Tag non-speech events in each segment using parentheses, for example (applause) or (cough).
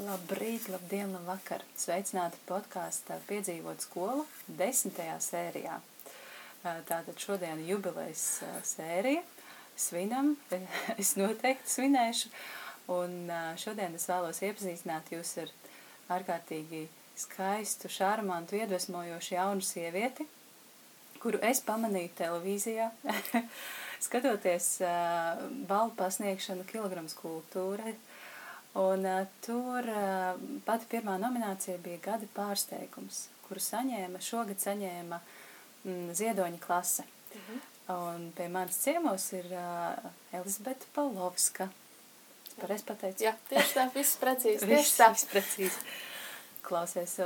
Labrīt, labdien, labvakar! Sveicināti podkāstā Piedzīvot skolu desmitajā sērijā. Tātad šodien jubilejas sērija. Svinam, (laughs) es noteikti svinēšu. Un šodien es vēlos iepazīstināt jūs ar ārkārtīgi skaistu, šarmantu, iedvesmojošu jaunu sievieti, kuru es pamanīju televīzijā, (laughs) skatoties balvu pasniegšanu kilograms kultūrai. Un uh, tur uh, pati pirmā nominācija bija gada pārsteigums, kuru saņēma, šogad saņēma mm, Ziedoņa klase. Uh Mhm. -huh. Un pie manis ciemos ir uh, Elizabete Palovska. Pareiz pateicu? Jā, tieši tā, viss precīzi. (laughs) Viss, tā. viss precīzi. Klausies,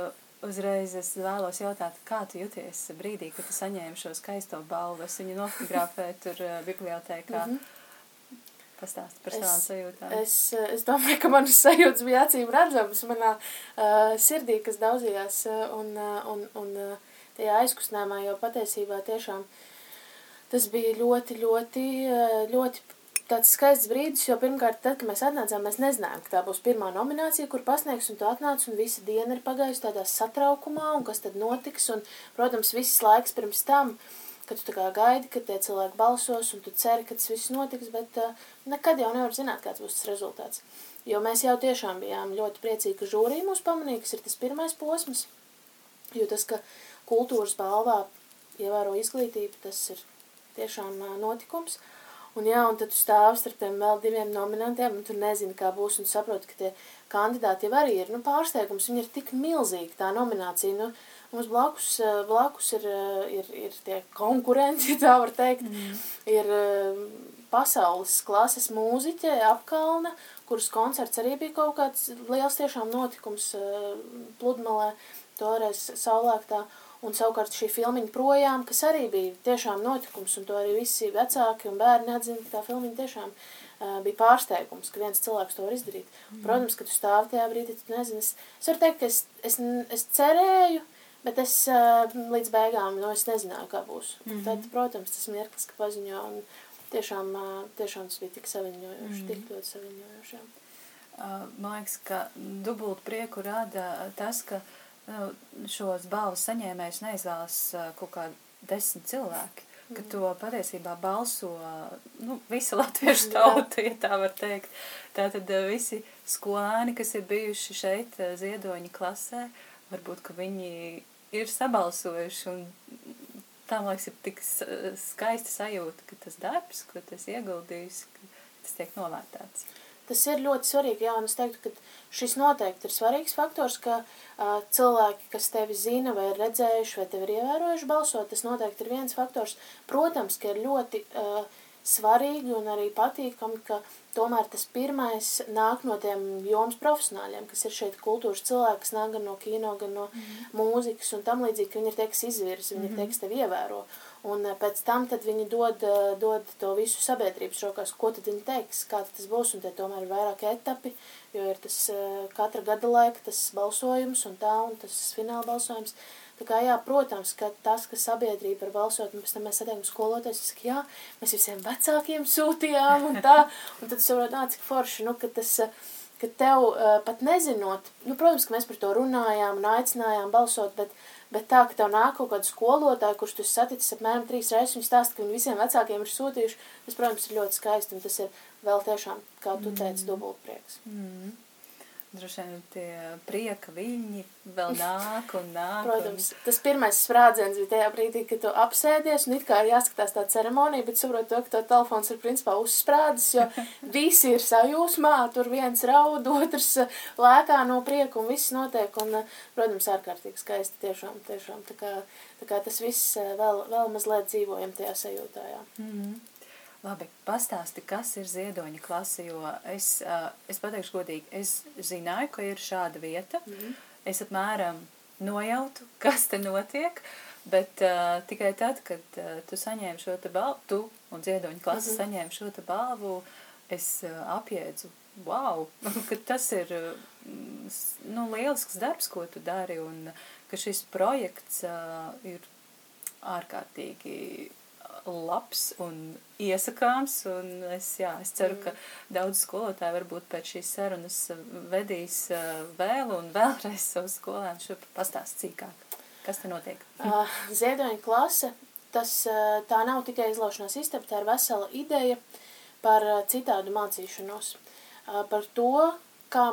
uzreiz es vēlos jautāt, kā tu jūties brīdī, kad tu saņēmi šo skaisto balvu? Es viņu nofotografēju tur uh, bibliotēkā. Mm -hmm. Pastāst par savām sajūtām. Es, eh, es domāju, ka manas (laughs) sajūtas bija acīm redzamas manā uh, sirdī, kas daudzījās uh, un, uh, un, un uh, tajā aizkustinājumā, jo patiesībā tiešām tas bija ļoti, ļoti, uh, ļoti tāds skaists brīdis, jo pirmkārt, tad, kad mēs atnācām, mēs nezinājām, ka tā būs pirmā nominācija, kur pasniegs, un tu atnāc, un visa diena ir pagājusi tādā satraukumā, un kas tad notiks, un, protams, viss laiks pirms tam, kad tu tā kā gaidi, ka tie cilvēki balsos, un tu ceri, ka tas viss notiks, bet uh, nekad jau nevar zināt, kāds būs tas rezultāts. Jo mēs jau tiešām bijām ļoti priecīgi, ka žūrija mūs pamanīja, kas ir tas pirmais posms, jo tas, ka kultūras balvā ievēro izglītību, tas ir tiešām uh, notikums. Un jā, un tad tu stāvi starp tiem vēl diviem nominantiem, un tu nezini, kā būs, un saproti, ka tie kandidāti jau arī ir, nu, pārsteigums, viņi ir tik milzīgi, tā nominācija, nu, mums blakus, uh, blakus ir, uh, ir, ir tie konkurenti, ja (laughs) tā var teikt, mm. ir uh, pasaules klases mūziķe, apkalna, kuras koncerts arī bija kaut kāds liels tiešām notikums uh, pludmalē, toreiz saulēktā, un savukārt šī filmiņa projām, kas arī bija tiešām notikums, un to arī visi vecāki un bērni atzina, ka tā filmiņa tiešām uh, bija pārsteigums, ka viens cilvēks to var izdarīt. Mm. Protams, ka tu stāvi tajā brīdī, tu nezini, es, es varu teikt, ka es, es, es cerēju, bet es uh, līdz beigām, nu, es nezināju, kā būs. Mm -hmm. Tad, protams, tas mirklis, ka paziņo, un tiešām, uh, tiešām tas bija tik saviņojoši, mm -hmm. tik ļoti saviņojoši, jā. Uh, man liekas, ka dubult prieku rada tas, ka nu, šos balvas saņēmējus neizvēlas uh, kaut kādi desmit cilvēki, ka Mhm. to patiesībā balso nu, visa (laughs) latviešu tauta, ja tā var teikt. Tātad visi skolēni, kas ir bijuši šeit ziedoņa klasē, varbūt, ka viņi ir sabalsojuši un tā, man liekas, ir tik s- skaisti sajūta, ka tas darbs, ko tas ieguldījis, tas tiek novērtēts. Tas ir ļoti svarīgi, jā, un es teiktu, ka šis noteikti ir svarīgs faktors, ka uh, cilvēki, kas tevi zina vai ir redzējuši vai tevi ir ievērojuši balsot, tas noteikti ir viens faktors. Protams, ka ir ļoti uh, svarīgi un arī patīkami, ka tomēr tas pirmais nāk no tiem jomas profesionāļiem, kas ir šeit kultūras cilvēki, kas nāk gan no kino, gan no mm -hmm. mūzikas un tam līdzīgi, ka viņi ir tie, kas izvirs, viņi mm -hmm. ir tie, kas tevi ievēro. Un eh, pēc tam tad viņi dod, eh, dod to visu sabiedrības rokās, ko tad viņi teiks, kā tad tas būs, un tie tomēr ir vairāk etapi, jo ir tas eh, katra gada laika, tas balsojums un tā, un tas fināla balsojums. Tā kā, jā, protams, ka tas, ka sabiedrība var balsot, un pēc tam mēs satiekam skolotājus, es saku, jā, mēs visiem vecākiem sūtījām, un tā, un tad saprot, nā, cik forši, nu, ka tas, ka tev uh, pat nezinot, nu, protams, ka mēs par to runājām un aicinājām balsot, bet, bet tā, ka tev nāk kaut kāda skolotāja, kurš tu saticis apmēram trīs reizes, viņi stāsta, ka viņi visiem vecākiem ir sūtījuši, tas, protams, ir ļoti skaisti, un tas ir vēl tiešām, kā tu teici, dubultprieks. Mm. Droši vien tie prieka viņi vēl (laughs) nāk un nāk. Protams, tas pirmais sprādziens bija tajā brīdī, kad tu apsēdies, un it kā ir jāskatās tā ceremonija, bet saproti to, ka to telefons ir principā uzsprādzis, jo (laughs) visi ir sajūsmā, tur viens raud, (laughs) otrs lēkā no prieka, un viss notiek, un, protams, ārkārtīgi skaisti tiešām, tiešām, tā kā, tā kā tas viss eh, vēl, vēl mazliet dzīvojam tajā sajūtā, jā. Mm -hmm. Labi, pastāsti, kas ir ziedoņa klase, jo es, uh, es pateikšu godīgi, es zināju, ka ir šāda vieta. Mm -hmm. Es apmēram nojautu, (laughs) kas te notiek, bet uh, tikai tad, kad uh, tu saņēmi šo te balvu, tu un ziedoņa klase mm -hmm. saņēmi šo te balvu, es uh, apjēdzu, wow, (laughs) ka tas ir uh, nu, lielisks darbs, ko tu dari, un ka šis projekts uh, ir ārkārtīgi labs un iesakāms, un es, jā, es ceru, mm. ka daudz skolotāji varbūt pēc šīs sarunas vedīs vēl un vēlreiz (laughs) savu skolēnu šurp pastāst cīkāk. Kas te notiek? Uh, ziedoņa klase, tas tā nav tikai izlaušanās istaba, tā ir vesela ideja par citādu mācīšanos. Uh, par to, kā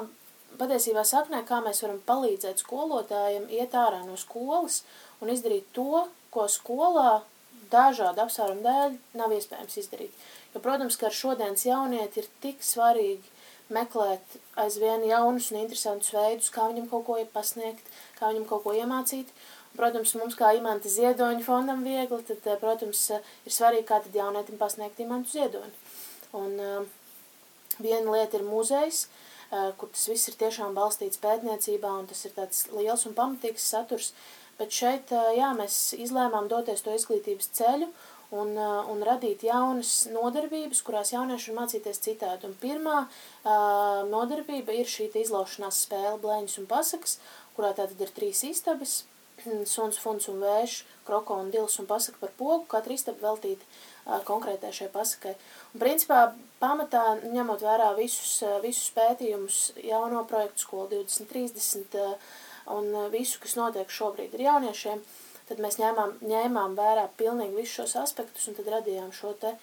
patiesībā saknē, kā mēs varam palīdzēt skolotājiem iet ārā no skolas un izdarīt to, ko skolā dažādu apsvērumu dēļ nav iespējams izdarīt. Jo, protams, ka ar šodienas jaunieti ir tik svarīgi meklēt aizvien jaunus un interesantus veidus, kā viņam kaut ko pasniegt, kā viņam kaut ko iemācīt. Protams, mums kā imanta ziedoņa fondam viegli, tad, eh, protams, eh, ir svarīgi, kā tad jaunietim pasniegt imantu ziedoņu. Un uh, viena lieta ir muzejs, uh, kur tas viss ir tiešām balstīts pētniecībā, un tas ir tāds liels un pamatīgs saturs, uh, Bet šeit, jā, mēs izlēmām doties to izglītības ceļu un, un radīt jaunas nodarbības, kurās jaunieši var mācīties citādi. Un pirmā uh, nodarbība ir šī izlaušanās spēle blēņas un pasakas, kurā tātad ir trīs istabas, (clears throat) suns, funs un vējš, kroko un dils un pasaka par pogu, katra istaba veltīta uh, konkrētai šai pasakai. Un principā pamatā, ņemot vērā visus, visus pētījumus jauno projektu skolu 2030, uh, un uh, visu, kas notiek šobrīd ar jauniešiem, tad mēs ņēmām, ņēmām vērā pilnīgi visus šos aspektus un tad radījām šo te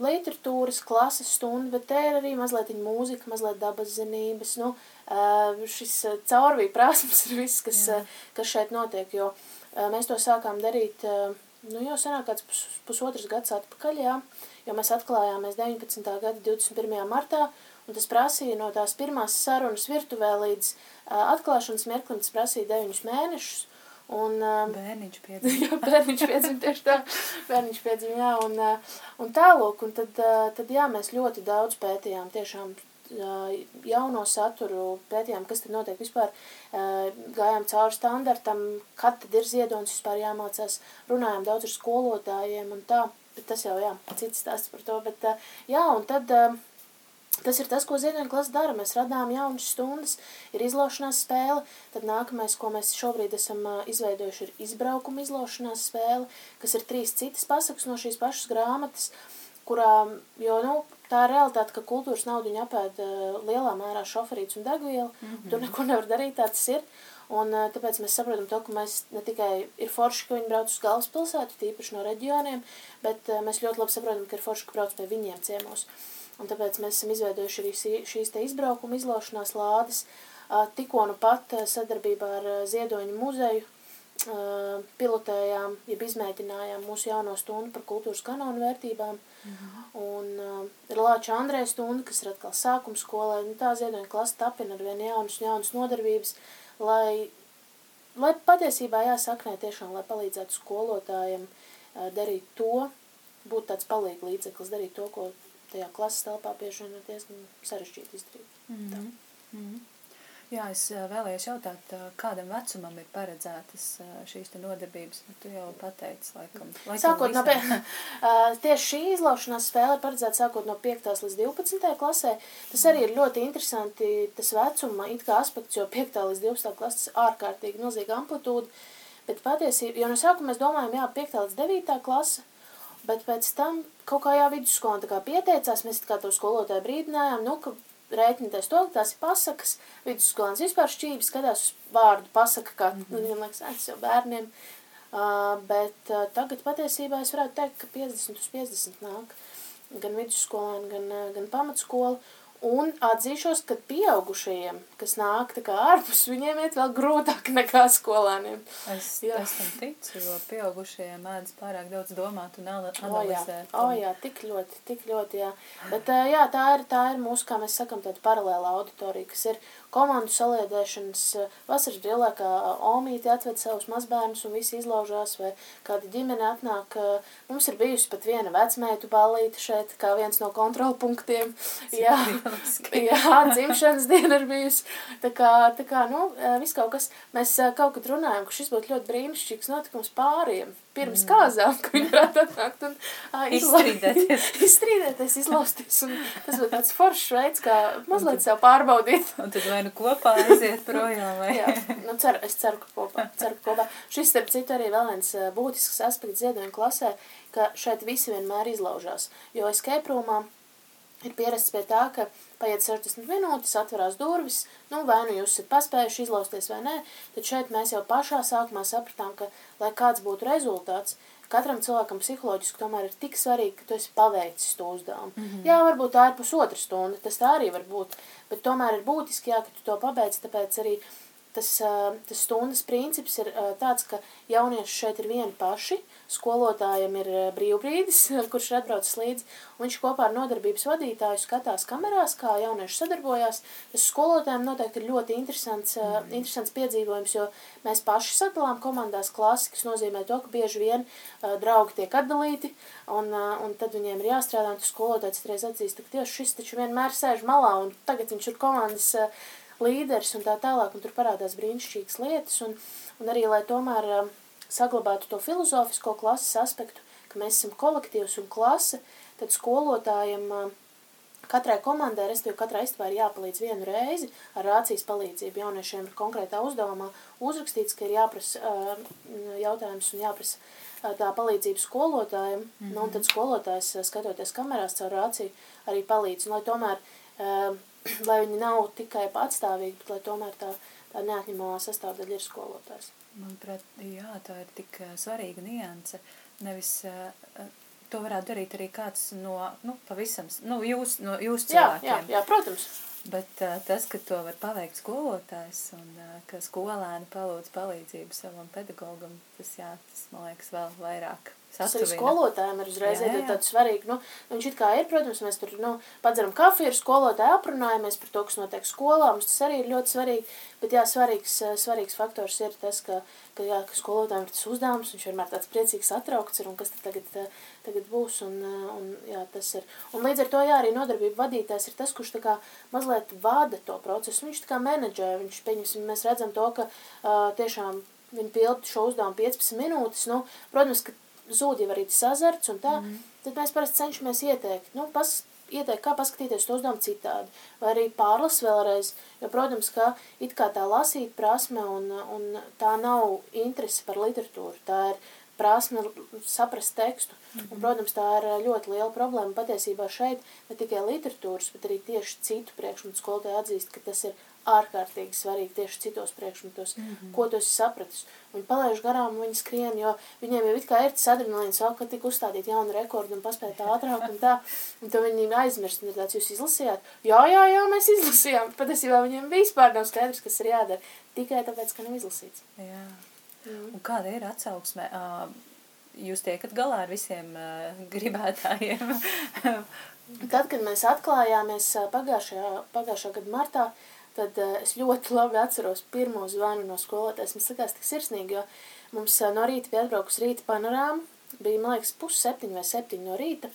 literatūras klases stundu, bet te ir arī mazliet mūzika, mazliet dabas zinības, nu, uh, šis uh, caurvī prasmes ir viss, kas, kas šeit notiek, jo mēs to sākām darīt, nu, jau senāk kāds pus, pusotras gads atpakaļ, jā, jo mēs atklājāmies 19. gada 21. martā, un tas prasīja no tās pirmās sarunas virtuvē līdz uh, atklāšanas mirklim, tas prasīja deviņus mēnešus. Un, uh, (laughs) bērniņš piedzima. jā, bērniņš piedzima tieši tā. Bērniņš piedzima, jā. Un, uh, un tālūk, un tad, uh, tad jā, mēs ļoti daudz pētījām tiešām jauno saturu, pētījām, kas tad notiek vispār, gājām cauri standartam, kad tad ir ziedonis vispār jāmācās, runājām daudz ar skolotājiem un tā, bet tas jau, jā, cits stāsts par to, bet jā, un tad Tas ir tas, ko ziedoņa klasa dara. Mēs radām jaunas stundas, ir izlaušanās spēle, tad nākamais, ko mēs šobrīd esam izveidojuši, ir izbraukuma izlaušanās spēle, kas ir trīs citas pasakas no šīs pašas grāmatas, kurā, jo, nu, tā ir realitāte, ka kultūras naudiņu apēd lielā mērā šoferīts un degviela, mm -hmm. tur neko nevar darīt, tā tas ir. Un tāpēc mēs saprotam to, ka mēs ne tikai ir forši, ka viņi brauc uz galvaspilsētu, tīpaši no reģioniem, bet mēs ļoti labi saprotam, ka ir forši, ka brauc pie viņiem ciemos. Un tāpēc mēs esam izveidojuši arī šīs te izbraukuma izlaušanās lādes. Tikko nu pat sadarbībā ar Ziedoņu muzeju pilotējām, jeb izmēģinājām mūsu jauno stundu par kultūras kanonu vērtībām. Mhm. Un uh, ir Lāča Andrēja stunda, kas ir atkal sākums skolē. Nu, tā Ziedoņa klasa tapina ar vien jaunas un jaunas nodarbības, lai, lai patiesībā jāsaknē tiešām, lai palīdzētu skolotājiem uh, darīt to, būt tāds palīga līdzeklis, darīt to, ko tajā klases telpā bieži vien ir diezgan sarežģīti izdarīt. Mm -hmm. Mm -hmm. Jā, es vēlējos jautāt, kādam vecumam ir paredzētas šīs te nodarbības? Nu, tu jau pateici, laikam. laikam sākot no, (laughs) tieši šī izlaušanās spēle ir paredzēta sākot no 5. līdz 12. klasē. Tas arī ir ļoti interesanti, tas vecuma it kā aspekts, jo 5. līdz 12. klases ārkārtīgi milzīga amplitūda. Bet patiesībā, jo no sākuma mēs domājam, jā, 5. līdz 9. klase, Bet pēc tam kaut kā jā, vidusskolā tā kā pieteicās, mēs kā to skolotāju brīdinājām, nu, ka rēķināties to, ka tās ir pasakas, vidusskolāns vispār šķības, skatās uz vārdu pasaka, kā, mm -hmm. nu, viņam liekas, tas jau bērniem. Uh, bet uh, tagad patiesībā es varētu teikt, ka 50 uz 50 nāk gan vidusskolēni, gan, uh, gan pamatskola. Un atzīšos, ka pieaugušajiem, kas nāk tā kā ārpus, viņiem iet vēl grūtāk nekā skolēniem. Es, jā. es tam ticu, jo pieaugušajiem mēdz pārāk daudz domāt un analizēt. O jā, o jā tik ļoti, tik ļoti, jā. Bet jā, tā ir, tā ir mūsu, kā mēs sakam, tāda paralēla auditorija, kas ir komandu saliedēšanas vasaras brīvlē, kā Omīti atved savus mazbērnus un visi izlaužās, vai kāda ģimene atnāk. Mums ir bijusi pat viena vecmētu ballīte šeit, kā viens no kontrolpunktiem. Jā. Jā, dzimšanas (laughs) diena ir bijusi. Tā kā, tā kā nu, viss kaut kas, mēs kaut kad runājam, ka šis būtu ļoti brīnišķīgs notikums pāriem. Pirms mm. kāzām, ka viņi varētu atnākt un (laughs) uh, izstrīdēties. (laughs) izstrīdēties, izlausties. Un tas būtu tāds foršs veids, kā mazliet sev pārbaudīt. Un tad vai nu kopā aiziet projām, vai? Jā, nu ceru, es ceru, ka kopā. Ceru, ka kopā. Šis, starp citu, arī vēl viens būtisks aspekts ziedojumu klasē, ka šeit visi vienmēr izlaužās. Jo escape roomā ir pierasts pie tā, ka paiet 60 minūtes, atverās durvis, nu vai nu jūs esat paspējuši izlausties vai nē, tad šeit mēs jau pašā sākumā sapratām, ka, lai kāds būtu rezultāts, katram cilvēkam psiholoģiski tomēr ir tik svarīgi, ka tu esi paveicis to uzdevumu. Mm -hmm. Jā, varbūt tā ir pusotra stunda, tas tā arī var būt, bet tomēr ir būtiski, jā, ka tu to pabeidz, tāpēc arī tas, tas stundas princips ir tāds, ka jaunieši šeit ir vieni paši, skolotājiem ir brīvbrīdis, (laughs) kurš ir atbraucis līdzi, viņš kopā ar nodarbības vadītāju skatās kamerās, kā jaunieši sadarbojās. Tas skolotājiem noteikti ir ļoti interesants, mm. interesants piedzīvojums, jo mēs paši sadalām komandās klasi, kas nozīmē to, ka bieži vien uh, draugi tiek atdalīti, un, un tad viņiem ir jāstrādā, un tas skolotājs reiz atzīst, ka tieši šis taču vienmēr sēž malā, un tagad viņš ir komandas līderis un tā tālāk, un tur parādās brīnišķīgas lietas, un, un arī, lai tomēr uh, saglabātu to filozofisko klases aspektu, ka mēs esam kolektīvs un klase, tad skolotājiem katrai komandai, respektīvi katrai istabā ir jāpalīdz vienu reizi ar rācijas palīdzību. Jauniešiem ir konkrētā uzdevumā uzrakstīts, ka ir jāprasa jautājums un jāprasa tā palīdzība skolotājiem, mm -hmm. nu, un tad mhm. skolotājs, skatoties kamerās caur rāciju, arī palīdz. Un, lai tomēr (clears throat) lai viņi nav tikai patstāvīgi, bet lai tomēr tā, tā neatņemamā sastāvdaļa ir skolotājs. Manuprāt, jā, tā ir tik svarīga nianse. Nevis uh, to varētu darīt arī kāds no, nu, pavisam, nu, jūs, no jūs cilvēkiem. Jā, jā, jā protams. Bet uh, tas, ka to var paveikt skolotājs un uh, ka skolēni palūdz palīdzību savam pedagogam, tas, jā, tas, man liekas, vēl vairāk Tas arī skolotājiem ir uzreiz jā, jā. tāds svarīgi. Nu, viņš it kā ir, protams, mēs tur nu, padzeram kafiju ar skolotāju, aprunājamies par to, kas notiek skolā. Mums tas arī ir ļoti svarīgi. Bet jā, svarīgs, svarīgs faktors ir tas, ka, ka, jā, ka skolotājiem ir tas uzdevums, viņš vienmēr tāds priecīgs atraukts ir un kas tagad, tagad būs. Un, un, jā, tas ir. un līdz ar to jā, arī nodarbība vadītājs ir tas, kurš tā kā mazliet vada to procesu. Viņš tā kā menedžē, viņš, pieņemsim, mēs redzam to, ka uh, tiešām viņi pilda šo uzdevumu 15 minūtes. Nu, protams, ka zūd jau arī tas azarts un tā, mm. tad mēs parasti cenšamies ieteikt, nu, pas, ieteikt, kā paskatīties to uzdevumu citādi, vai arī pārlas vēlreiz, jo, protams, ka it kā tā lasīt prasme un, un tā nav interese par literatūru, tā ir prasme saprast tekstu. Mm -hmm. Un, protams, tā ir ļoti liela problēma patiesībā šeit, ne tikai literatūras, bet arī tieši citu priekšmetu skolotāji atzīst, ka tas ir ārkārtīgi svarīgi tieši citos priekšmetos, mm -hmm. ko tu esi sapratis. Viņi palaiž garām, viņi skrien, jo viņiem jau it kā ir tas adrenalīns, vēl, ka tik uzstādīt jaunu rekordu un paspēt ātrāk un tā, un to viņi aizmirst, un ir tāds, jūs izlasījāt? Jā, jā, jā, mēs izlasījām. Patiesībā viņiem vispār nav skaidrs, kas ir jādara, tikai tāpēc, ka nav izlasīts. Jā. Mm. Un kāda ir atsauksme? Uh, jūs tiekat galā ar visiem uh, gribētājiem? Tad, kad mēs atklājāmies pagājušajā, pagājušā gada martā, uh, tad uh, es ļoti labi atceros pirmo zvanu no skolotājas. Mums likās tik sirsnīgi, jo mums uh, no rīta bija atbraukus rīta panorāma, bija, man liekas, pus septiņi vai septiņi no rīta,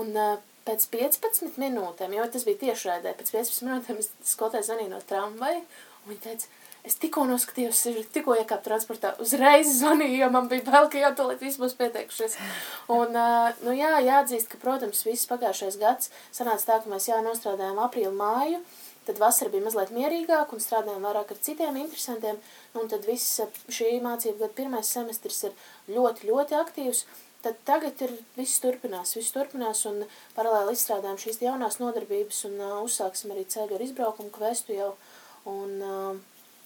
un uh, pēc 15 minūtēm, jo tas bija tiešraidē, pēc 15 minūtēm es skolotāju zvanīju no tramvaja, un viņa teica, es tikko noskatījos, es tikko iekāpu transportā, uzreiz zvanīju, jo man bija bail, ka jau to līdz viss būs pieteikušies. Un, uh, nu jā, jāatzīst, ka, protams, viss pagājušais gads sanāca tā, ka mēs jā nostrādājām aprīlu māju, uh, Tad vasara bija mazliet mierīgāka un strādājām vairāk ar citiem interesantiem. Un tad viss šī mācība gada pirmais semestris ir ļoti, ļoti aktīvs. Tad tagad ir viss turpinās, viss turpinās un paralēli izstrādājam šīs jaunās nodarbības un uh, uzsāksim arī ceļu ar izbraukumu kvestu jau. Un, uh,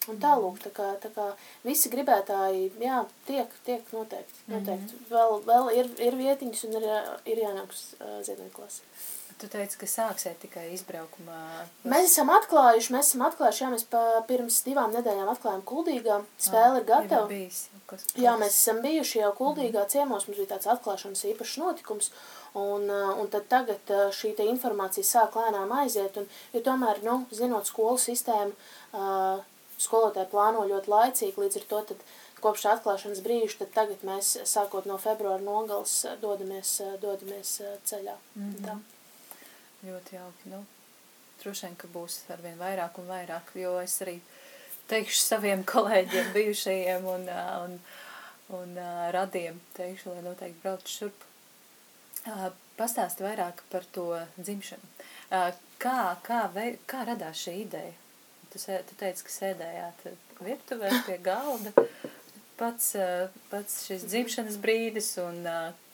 un tālūk, tā kā, tā kā visi gribētāji, jā, tiek, tiek noteikti, noteikti. Mm -hmm. Vēl, vēl ir, ir vietiņas un ir, ir jānāk uz uh, ziednieku klasi. Tu teici, ka sāksiet tikai izbraukumā. Mēs esam atklājuši, mēs esam atklājuši, jā, mēs pa, pirms divām nedēļām atklājām Kuldīgā. Spēle ir gatava. Bijis, kas, kas... Jā, mēs esam bijuši jau Kuldīgā mm. ciemos, mums bija tāds atklāšanas īpašs notikums. Un, un tad tagad šī te informācija sāk lēnām aiziet, un, jo tomēr, nu, zinot skolu sistēmu, skolotāji plāno ļoti laicīgi, līdz ar to tad kopš atklāšanas brīža, tad tagad mēs, sākot no februāra nogals, dodamies, dodamies ceļā. Mm -hmm. Tā. Ļoti jauki. Nu, droši vien, ka būs arvien vairāk un vairāk, jo es arī teikšu saviem (laughs) kolēģiem, bijušajiem un, un, un radiem, teikšu, lai noteikti brauc šurp. Pastāsti vairāk par to dzimšanu. Kā, kā, vei, kā radās šī ideja? Tu, tu teici, ka sēdējāt virtuvē pie galda. Pats, pats šis dzimšanas brīdis un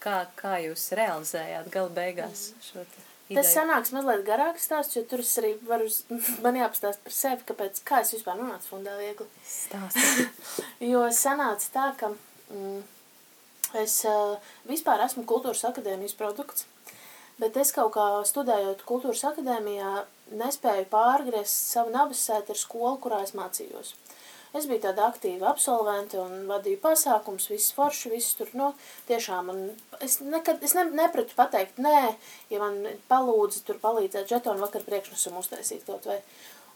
kā, kā jūs realizējāt gala beigās šo te ideju? Tas sanāks mazliet garāks stāsts, jo tur es arī varu, (laughs) man jāpastāst par sevi, kāpēc, kā es vispār nonācu fundā viegli. Stāsti. (laughs) jo sanāca tā, ka mm, es uh, vispār esmu kultūras akadēmijas produkts. Bet es kaut kā studējot kultūras akadēmijā nespēju pārgriezt savu nabasēti ar skolu, kurā es mācījos. Es biju tāda aktīva absolvente un vadīju pasākums, viss forši, viss tur, nu, tiešām, un es nekad, es ne, nepratu pateikt nē, ja man palūdza tur palīdzēt žetonu vakar priekšnesumu uztaisīt kaut vai.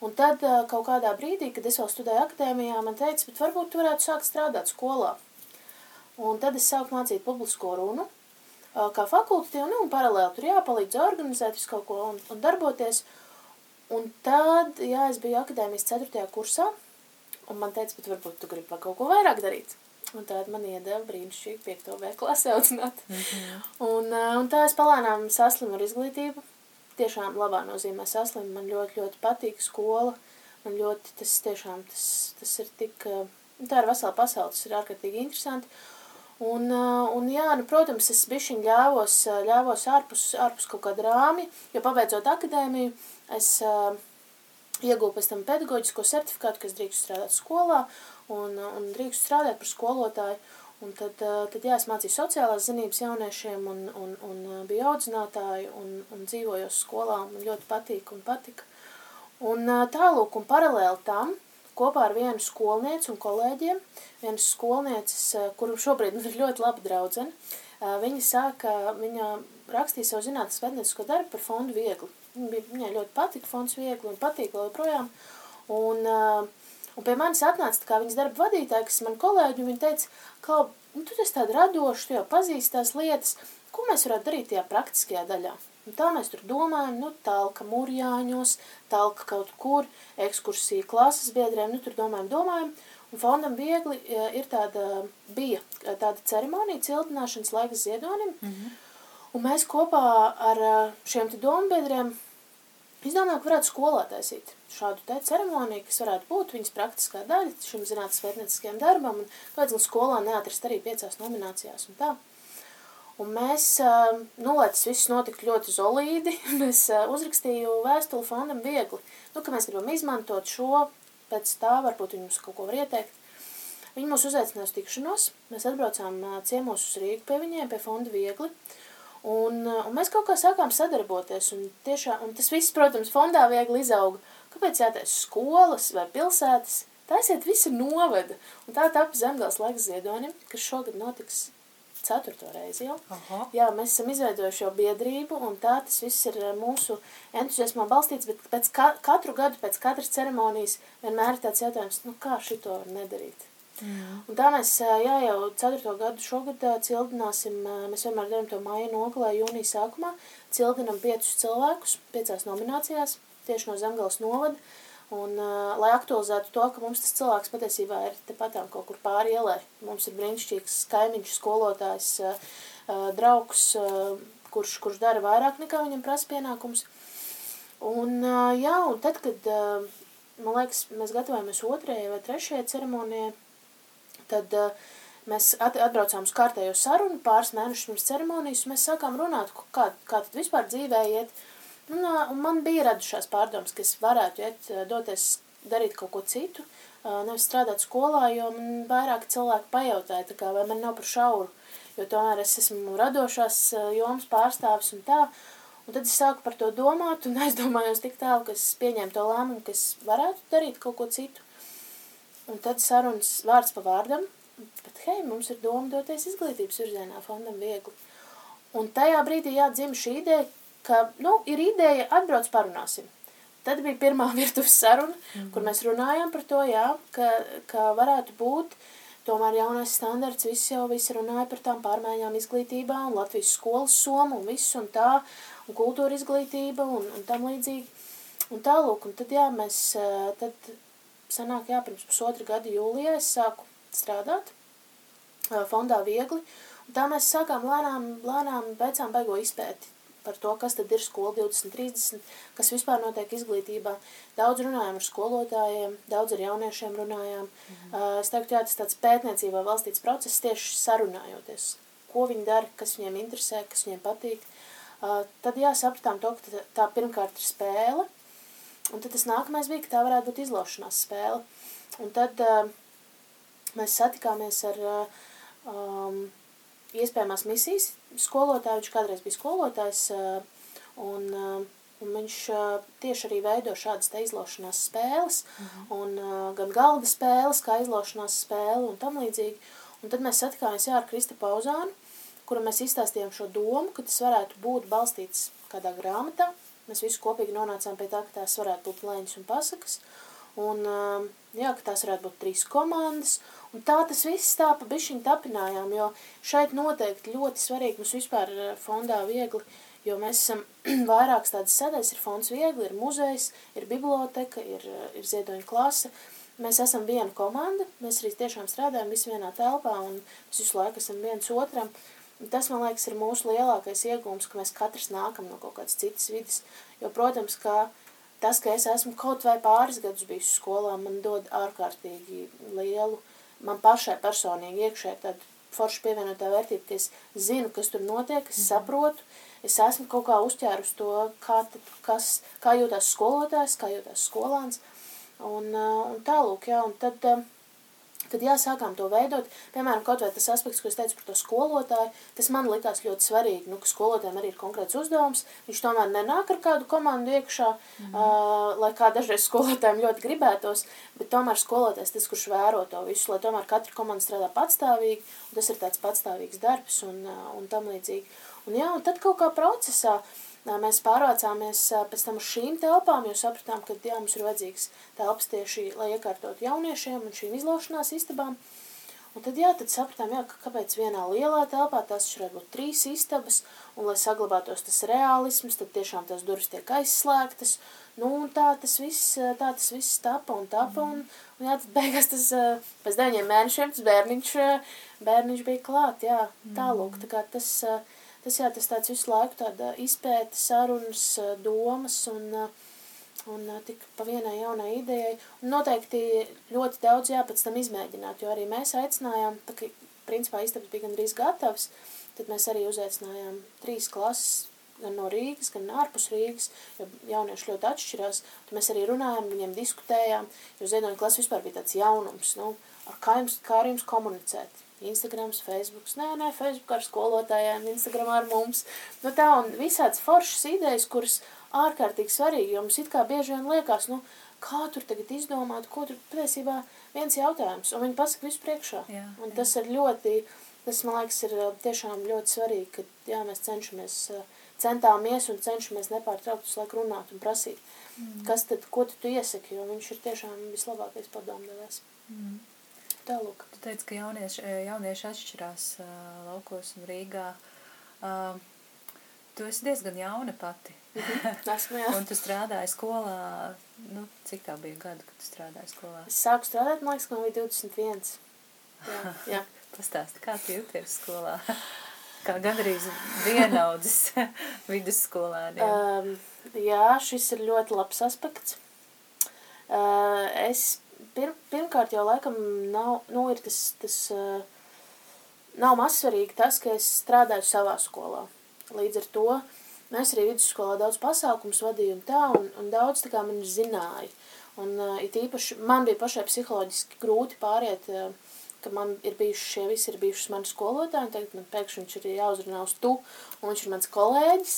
Un tad kaut kādā brīdī, kad es vēl studēju akadēmijā, man teica, bet varbūt tu varētu sākt strādāt skolā. Un tad es sāku mācīt publisko runu, kā fakultatīvu, nu, un paralēli tur jāpalīdz organizēt visu kaut ko un, un darboties. Un tad, jā, es biju akadēmijas 4. kursā, un man teica, bet varbūt tu gribi kaut ko vairāk darīt. Un tāda man iedeva brīnišķīgi 5. B klasē audzināt. Mm -hmm. un, un tā es palēnām saslimu ar izglītību. Tiešām labā nozīmē saslimu. Man ļoti, ļoti patīk skola. Man ļoti tas tiešām, tas, tas ir tik, tā ir vesela pasaule, tas ir ārkārtīgi interesanti. Un, un jā, nu, protams, es bišķiņ ļāvos, ļāvos ārpus, ārpus kaut kāda rāmi, jo pabeidzot akadēmiju, es iegūju pēc tam pedagoģisko certifikātu, kas drīkst strādāt skolā un, un drīkst strādāt par skolotāju. Un tad, tad jā, es mācīju sociālās zinības jauniešiem un, un, un biju audzinātāji un, un dzīvojos skolā. Man ļoti patīk un patika. Un tālūk un paralēli tam, kopā ar vienu skolnieci un kolēģiem, vienas skolnieces, kuru šobrīd ir ļoti laba draudzene, viņa sāka, viņa rakstīja savu zinātnes vedniecisko darbu par fondu viegli. Viņai ļoti patika fonds viegli un patīk vēl joprojām. Un, eh, un pie manis atnāca kā viņas darba vadītāja, kas man kolēģi, un viņa teica, ka nu, tu esi tāda radoša, tu jau pazīsti tās lietas, ko mēs varētu darīt tajā praktiskajā daļā. Un tā mēs tur domājam, nu, talka murjāņos, talka kaut kur, ekskursija klases biedriem, nu, tur domājam, domājam. Un fondam viegli e, ir tāda, bija tāda ceremonija cildināšanas laikas ziedonim. Mm -hmm. Un mēs kopā ar šiem te dombiedriem izdomājām, ka varētu skolā taisīt šādu te ceremoniju, kas varētu būt viņas praktiskā daļa šim zinātnes pētnieciskajam darbam. Un kāds gan skolā neatrast arī piecās nominācijās un tā. Un mēs, nu, lai tas viss notiktu ļoti zolīdi, (laughs) mēs uzrakstīju vēstuli fondam viegli, nu, ka mēs gribam izmantot šo, pēc tā varbūt viņi mums kaut ko var ieteikt. Viņi mūs uzaicināja uz tikšanos, mēs atbraucām ciemos uz Rīgu pie viņiem, pie fonda viegli, un, un mēs kaut kā sākām sadarboties, un tiešām, un tas viss, protams, fondā viegli izauga, kāpēc jātais skolas vai pilsētas, taisiet visu novada, un tā tapa Zemgals laiks ziedonim, kas šogad notiks ceturto reizi jau. Aha. Jā, mēs esam izveidojuši jau biedrību, un tā tas viss ir eh, mūsu entuziasmā balstīts, bet pēc ka, katru gadu, pēc katras ceremonijas, vienmēr ir tāds jautājums, nu kā šito var nedarīt. Mm. Un tā mēs, jā, jau ceturto gadu šogad cildināsim, mēs vienmēr darām to māja nogalē, jūnija sākumā, cildinam piecus cilvēkus, piecās nominācijās, tieši no Zemgals novada, Un, lai aktualizētu to, ka mums tas cilvēks patiesībā ir tepatām kaut kur pāri ielai. Mums ir brīnišķīgs kaimiņš, skolotājs, draugs, kurš, kurš dara vairāk nekā viņam prasa pienākums. Un, jā, un tad, kad, man liekas, mēs gatavojamies otrajai vai trešajai ceremonijai, tad uh, mēs atbraucām uz kārtējo sarunu pāris mēnešus pirms ceremonijas, un mēs sākām runāt, kā, kā tad vispār dzīvē iet, uh, Un, un man bija radušās pārdomas, ka es varētu iet, doties darīt kaut ko citu, nevis strādāt skolā, jo man vairāk cilvēki pajautāja, tā kā, vai man nav par šauru, jo tomēr es esmu radošās jomas pārstāvis un tā. Un tad es sāku par to domāt un (laughs) aizdomājos tik tālu, ka es pieņēmu to lēmumu, ka es varētu darīt kaut ko citu. Un tad sarunas vārds pa vārdam, bet hei, mums ir doma doties izglītības virzienā fondam viegli. Un tajā brīdī jāatdzim šī ideja, ka, nu, ir ideja, atbrauc parunāsim. Tad bija pirmā (laughs) virtuves saruna, mm -hmm. kur mēs runājām par to, jā, ka, ka varētu būt tomēr jaunais standarts, visi jau visi runāja par tām pārmaiņām izglītībā un Latvijas skolas somu un viss un tā, un kultūra izglītība un, un tam līdzīgi. un tālūk, un tad, jā, mēs, tad sanāk, jā, pirms pusotra gada jūlijā es sāku strādāt fondā viegli, un tā mēs sākām lēnām, lēnām veicām beigo izpēti par to, kas tad ir skola 2030, kas vispār notiek izglītībā. Daudz runājām ar skolotājiem, daudz ar jauniešiem runājām. Mm. Uh, es teiktu, jā, tas tāds pētniecībā valstīts process tieši sarunājoties, ko viņi dara, kas viņiem interesē, kas viņiem patīk. Uh, tad jā, sapratām to, ka tā pirmkārt ir spēle, un tad tas nākamais bija, ka tā varētu būt izlošanās spēle. Un tad uh, mēs satikāmies ar uh, um, iespējamās misijas skolotāju, viņš kādreiz bija skolotājs, uh, un, uh, un viņš uh, tieši arī veido šādas te izlošanās spēles, mhm. un gan galda spēles, kā izlošanās spēle un tam līdzīgi. Un tad mēs satikāmies jā, ar Krista Pauzānu, kura mēs izstāstījām šo domu, ka tas varētu būt balstīts kādā grāmatā. Mēs visi kopīgi nonācām pie tā, ka tās varētu būt lēņas un pasakas. Un, jā, ka tās varētu būt trīs komandas, Un tā tas viss tā pa bišķiņu tapinājām, jo šeit noteikti ļoti svarīgi mums vispār eh, fondā viegli, jo mēs esam (clears throat) vairākas tādas sadaļas, ir fonds viegli, ir muzejs, ir biblioteka, ir, eh, ir ziedoņa klase. Mēs esam viena komanda, mēs arī tiešām strādājam visi vienā telpā un mēs visu laiku esam viens otram. Un tas, man liekas, ir mūsu lielākais iegūms, ka mēs katrs nākam no kaut kādas citas vidas. Jo, protams, ka tas, ka es esmu kaut vai pāris gadus bijusi skolā, man dod ārkārtīgi lielu man pašai personīgi iekšē tāda forša pievienotā vērtība, ka es zinu, kas tur notiek, es mhm. saprotu, es esmu kaut kā uzķērus to, kā, tad, kas, kā jūtās skolotājs, kā jūtās skolāns, un, un tālūk, jā, un tad, Tad jāsākām to veidot, piemēram, kaut vai tas aspekts, ko es teicu par to skolotāju, tas man likās ļoti svarīgi, nu, ka skolotājiem arī ir konkrēts uzdevums, viņš tomēr nenāk ar kādu komandu iekšā, mm. uh, lai kā dažreiz skolotājiem ļoti gribētos, bet tomēr skolotājs tas, kurš vēro to visu, lai tomēr katra komanda strādā patstāvīgi, un tas ir tāds patstāvīgs darbs un, uh, un tam līdzīgi. Un jā, un tad kaut kā procesā, uh, mēs pārvācāmies pēc tam uz šīm telpām, jo sapratām, ka jā, mums ir vajadzīgs telpas tieši, lai iekārtot jauniešiem un šīm izlošanās istabām. Un tad, jā, tad sapratām, jā, ka kāpēc vienā lielā telpā tās varētu būt trīs istabas, un lai saglabātos tas realisms, tad tiešām tās durvis tiek aizslēgtas, nu, un tā tas viss, tā tas viss tapa un tapa, un, un jā, tad beigās tas, pēc deviņiem mēnešiem tas bērniņš, bērniņš bija klāt, jā, tālūk, tā kā tas, uh, tas, jā, tas tāds visu laiku tāda izpēta, sarunas, domas un, un tik pa vienai jaunai idejai. Un noteikti ļoti daudz jā, pēc tam izmēģināt, jo arī mēs aicinājām, tā ka principā istabas bija gandrīz gatavs, tad mēs arī uzaicinājām trīs klases, gan no Rīgas, gan ārpus Rīgas, jo jaunieši ļoti atšķirās. Tad mēs arī runājām, viņiem diskutējām, jo ziedoņa klasa vispār bija tāds jaunums, nu, ar kā, jums, kā ar jums komunicēt Instagrams, Facebooks, nē, nē, Facebook ar skolotājiem, Instagram ar mums. Nu tā, un visāds foršas idejas, kuras ārkārtīgi svarīgi, jo mums it kā bieži vien liekas, nu, kā tur tagad izdomāt, ko tur patiesībā viens jautājums, un viņi pasaka visu priekšā. Jā, un tas jā. ir ļoti, tas, man liekas, ir tiešām ļoti svarīgi, ka, jā, mēs cenšamies, centāmies un cenšamies nepārtraukt uz laiku runāt un prasīt, mm. kas tad, ko tu, tu iesaki, jo viņš ir tiešām vislabākais padomdevējs. Mm. Tālūk. Tu teici, ka jaunieši, e, jaunieši atšķirās uh, laukos un Rīgā. Uh, tu esi diezgan jauna pati. Mhm. Esmu, jā. un tu strādāji skolā, nu, cik tā bija gada, kad tu strādāji skolā? Es sāku strādāt, man liekas, ka man bija 21. Jā, (laughs) jā. Pastāsti, kā tu jūties skolā? kā gandrīz vienaudzis (laughs) vidusskolēniem. Um, jā, šis ir ļoti labs aspekts. Uh, es pir, pirmkārt jau laikam nav, nu, ir tas, tas nav mazsvarīgi tas, ka es strādāju savā skolā. Līdz ar to mēs arī vidusskolā daudz pasākums vadījām tā, un, un daudz tā kā man zināja. Un uh, it īpaši man bija pašai psiholoģiski grūti pāriet, uh, ka man ir bijuši šie visi ir bijušas mani skolotāji, un tagad man pēkšņi viņš ir jāuzrunā uz tu, un viņš ir mans kolēģis.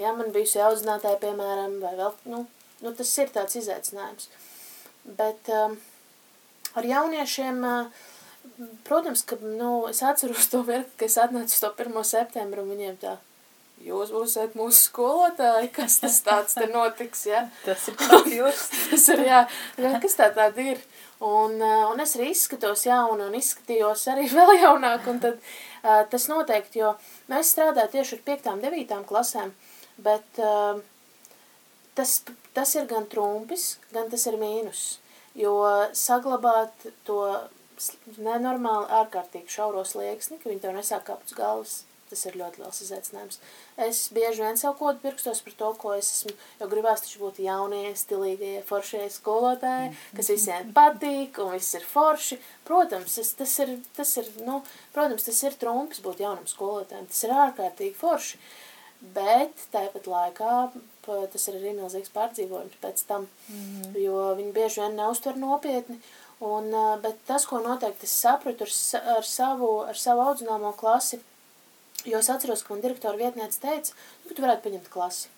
Jā, man bijusi jāuzzinātāja, piemēram, vai vēl, nu, nu, tas ir tāds izaicinājums. Bet, uh, ar jauniešiem, protams, ka, nu, es atceros to mirkli, ka es atnācu to 1. septembru un viņiem tā, jūs būsiet mūsu skolotāji, kas tas tāds te notiks, ja? (laughs) Tas ir tāds jūs. (laughs) tas ir, jā, kas tā tāda ir. Un, un es arī izskatos jaunu un izskatījos arī (laughs) vēl jaunāk, un tad uh, tas noteikti, jo mēs strādājam tieši ar 5. 9. klasēm, bet uh, tas, tas ir gan trumpis, gan tas ir mīnus, jo saglabāt to nenormāli ārkārtīgi šauro slieksni, ka viņi tev nesāk kāpt uz galvas, tas ir ļoti liels izaicinājums. Es bieži vien sev kodu pirkstos par to, ko es esmu, jo gribās taču būt jaunie, stilīgie, foršie skolotāji, kas visiem patīk un viss ir forši. Protams, es, tas ir, tas ir, nu, protams, tas ir trumps būt jaunam skolotājiem, tas ir ārkārtīgi forši. Bet tāpat laikā tas ir arī milzīgs pārdzīvojums pēc tam, mm -hmm. jo viņi bieži vien neuztver nopietni. Un, bet tas, ko noteikti es sapratu ar, ar, savu, ar savu audzināmo klasi, Jo es atceros, ka man direktora vietniece teica, nu, ka tu varētu paņemt klasi.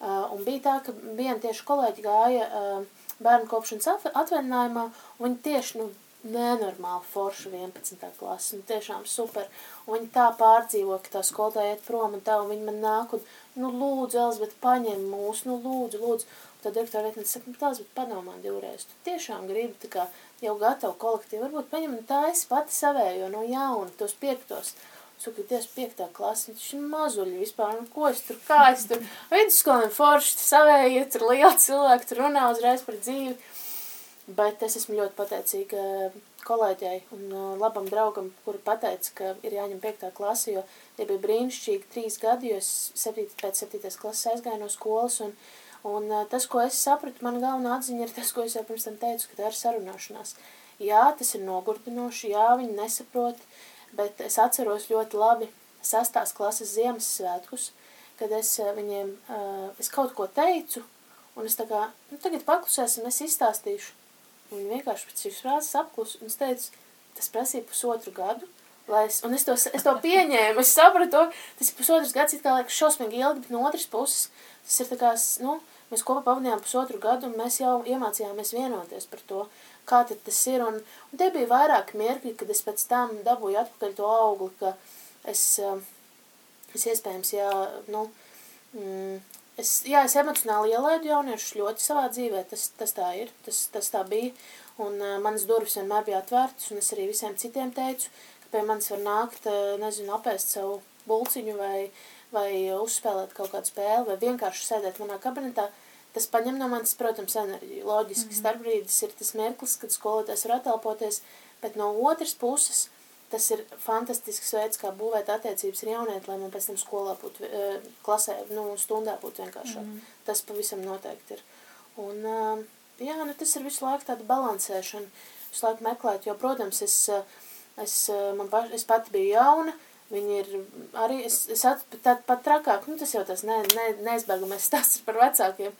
Uh, un bija tā, ka viena tieši kolēģi gāja uh, bērnu kopšanas atvaļinājumā, un viņi tieši, nu, nenormāli forša 11. klasa, nu, tiešām super. Un viņi tā pārdzīvo, ka tā skolotāja iet prom un tā, un viņi man nāk un, nu, lūdzu, Elzbet, paņem mūs, nu, lūdzu, lūdzu. Un tad direktora vietniece saka, nu, tās, bet padomā divreiz, tu tiešām gribi tā kā jau gatavu kolektīvu, varbūt paņem, un tā es pati savējo no jauna, tos piektos. Dievs, piektā klasa, viņš ir mazuļi vispār, nu, ko es tur, kā es tur, vidusskoliem forši, savēji, tur liela cilvēki, tur runā uzreiz par dzīvi, bet es esmu ļoti pateicīga kolēģei un uh, labam draugam, kuri pateica, ka ir jāņem piektā klasa, jo tie bija brīnišķīgi trīs gadi, jo es septīt, pēc septītās klases aizgāju no skolas, un, un uh, tas, ko es sapratu, mana galvenā atziņa ir tas, ko es jau pirms tam teicu, ka tā ir sarunāšanās. Jā, tas ir nogurdinoši, jā, viņi nesaprot, bet es atceros ļoti labi sastās klases Ziemassvētkus, kad es eh, viņiem, eh, es kaut ko teicu, un es tā kā, nu tagad paklusēsim, es izstāstīšu. Un viņi vienkārši pēc šīs frāzes apklus, un es teicu, tas prasīja pusotru gadu, es, un es to, es to pieņēmu, es sapratu to, tas ir pusotrs gads, it kā liekas šausmīgi ilgi, bet no otras puses, tas ir tā kā, nu, mēs kopā pavadījām pusotru gadu, un mēs jau iemācījāmies vienoties par to, kā tad tas ir. Un, un te bija vairāk mirkļi, kad es pēc tam dabūju atpakaļ to augli, ka es, eh, es iespējams, jā, nu, mm, es, jā, es emocionāli ielaidu jauniešus ļoti savā dzīvē, tas, tas tā ir, tas, tas tā bija. Un uh, manas durvis vienmēr bija atvērtas, un es arī visiem citiem teicu, ka pie manis var nākt, uh, nezinu, apēst savu bulciņu vai, vai uzspēlēt kaut kādu spēli, vai vienkārši sēdēt manā kabinetā, Tas paņem no manis, protams, enerģiju. Loģiski, mm -hmm. starpbrīdis ir tas mirklis, kad skolotājs var atelpoties, bet no otras puses tas ir fantastisks veids, kā būvēt attiecības ar jaunieti, lai man pēc tam skolā būtu, eh, klasē, nu, stundā būtu vienkāršāk. Mm -hmm. Tas pavisam noteikti ir. Un, eh, jā, nu, tas ir visu laiku tāda balansēšana, visu laiku meklēt, jo, protams, es, eh, es, man paš, es pati biju jauna, Viņi ir arī, es, es at, tā, pat trakāk, nu tas jau tas ne, ne, neizbēgamais stāsts par vecākiem,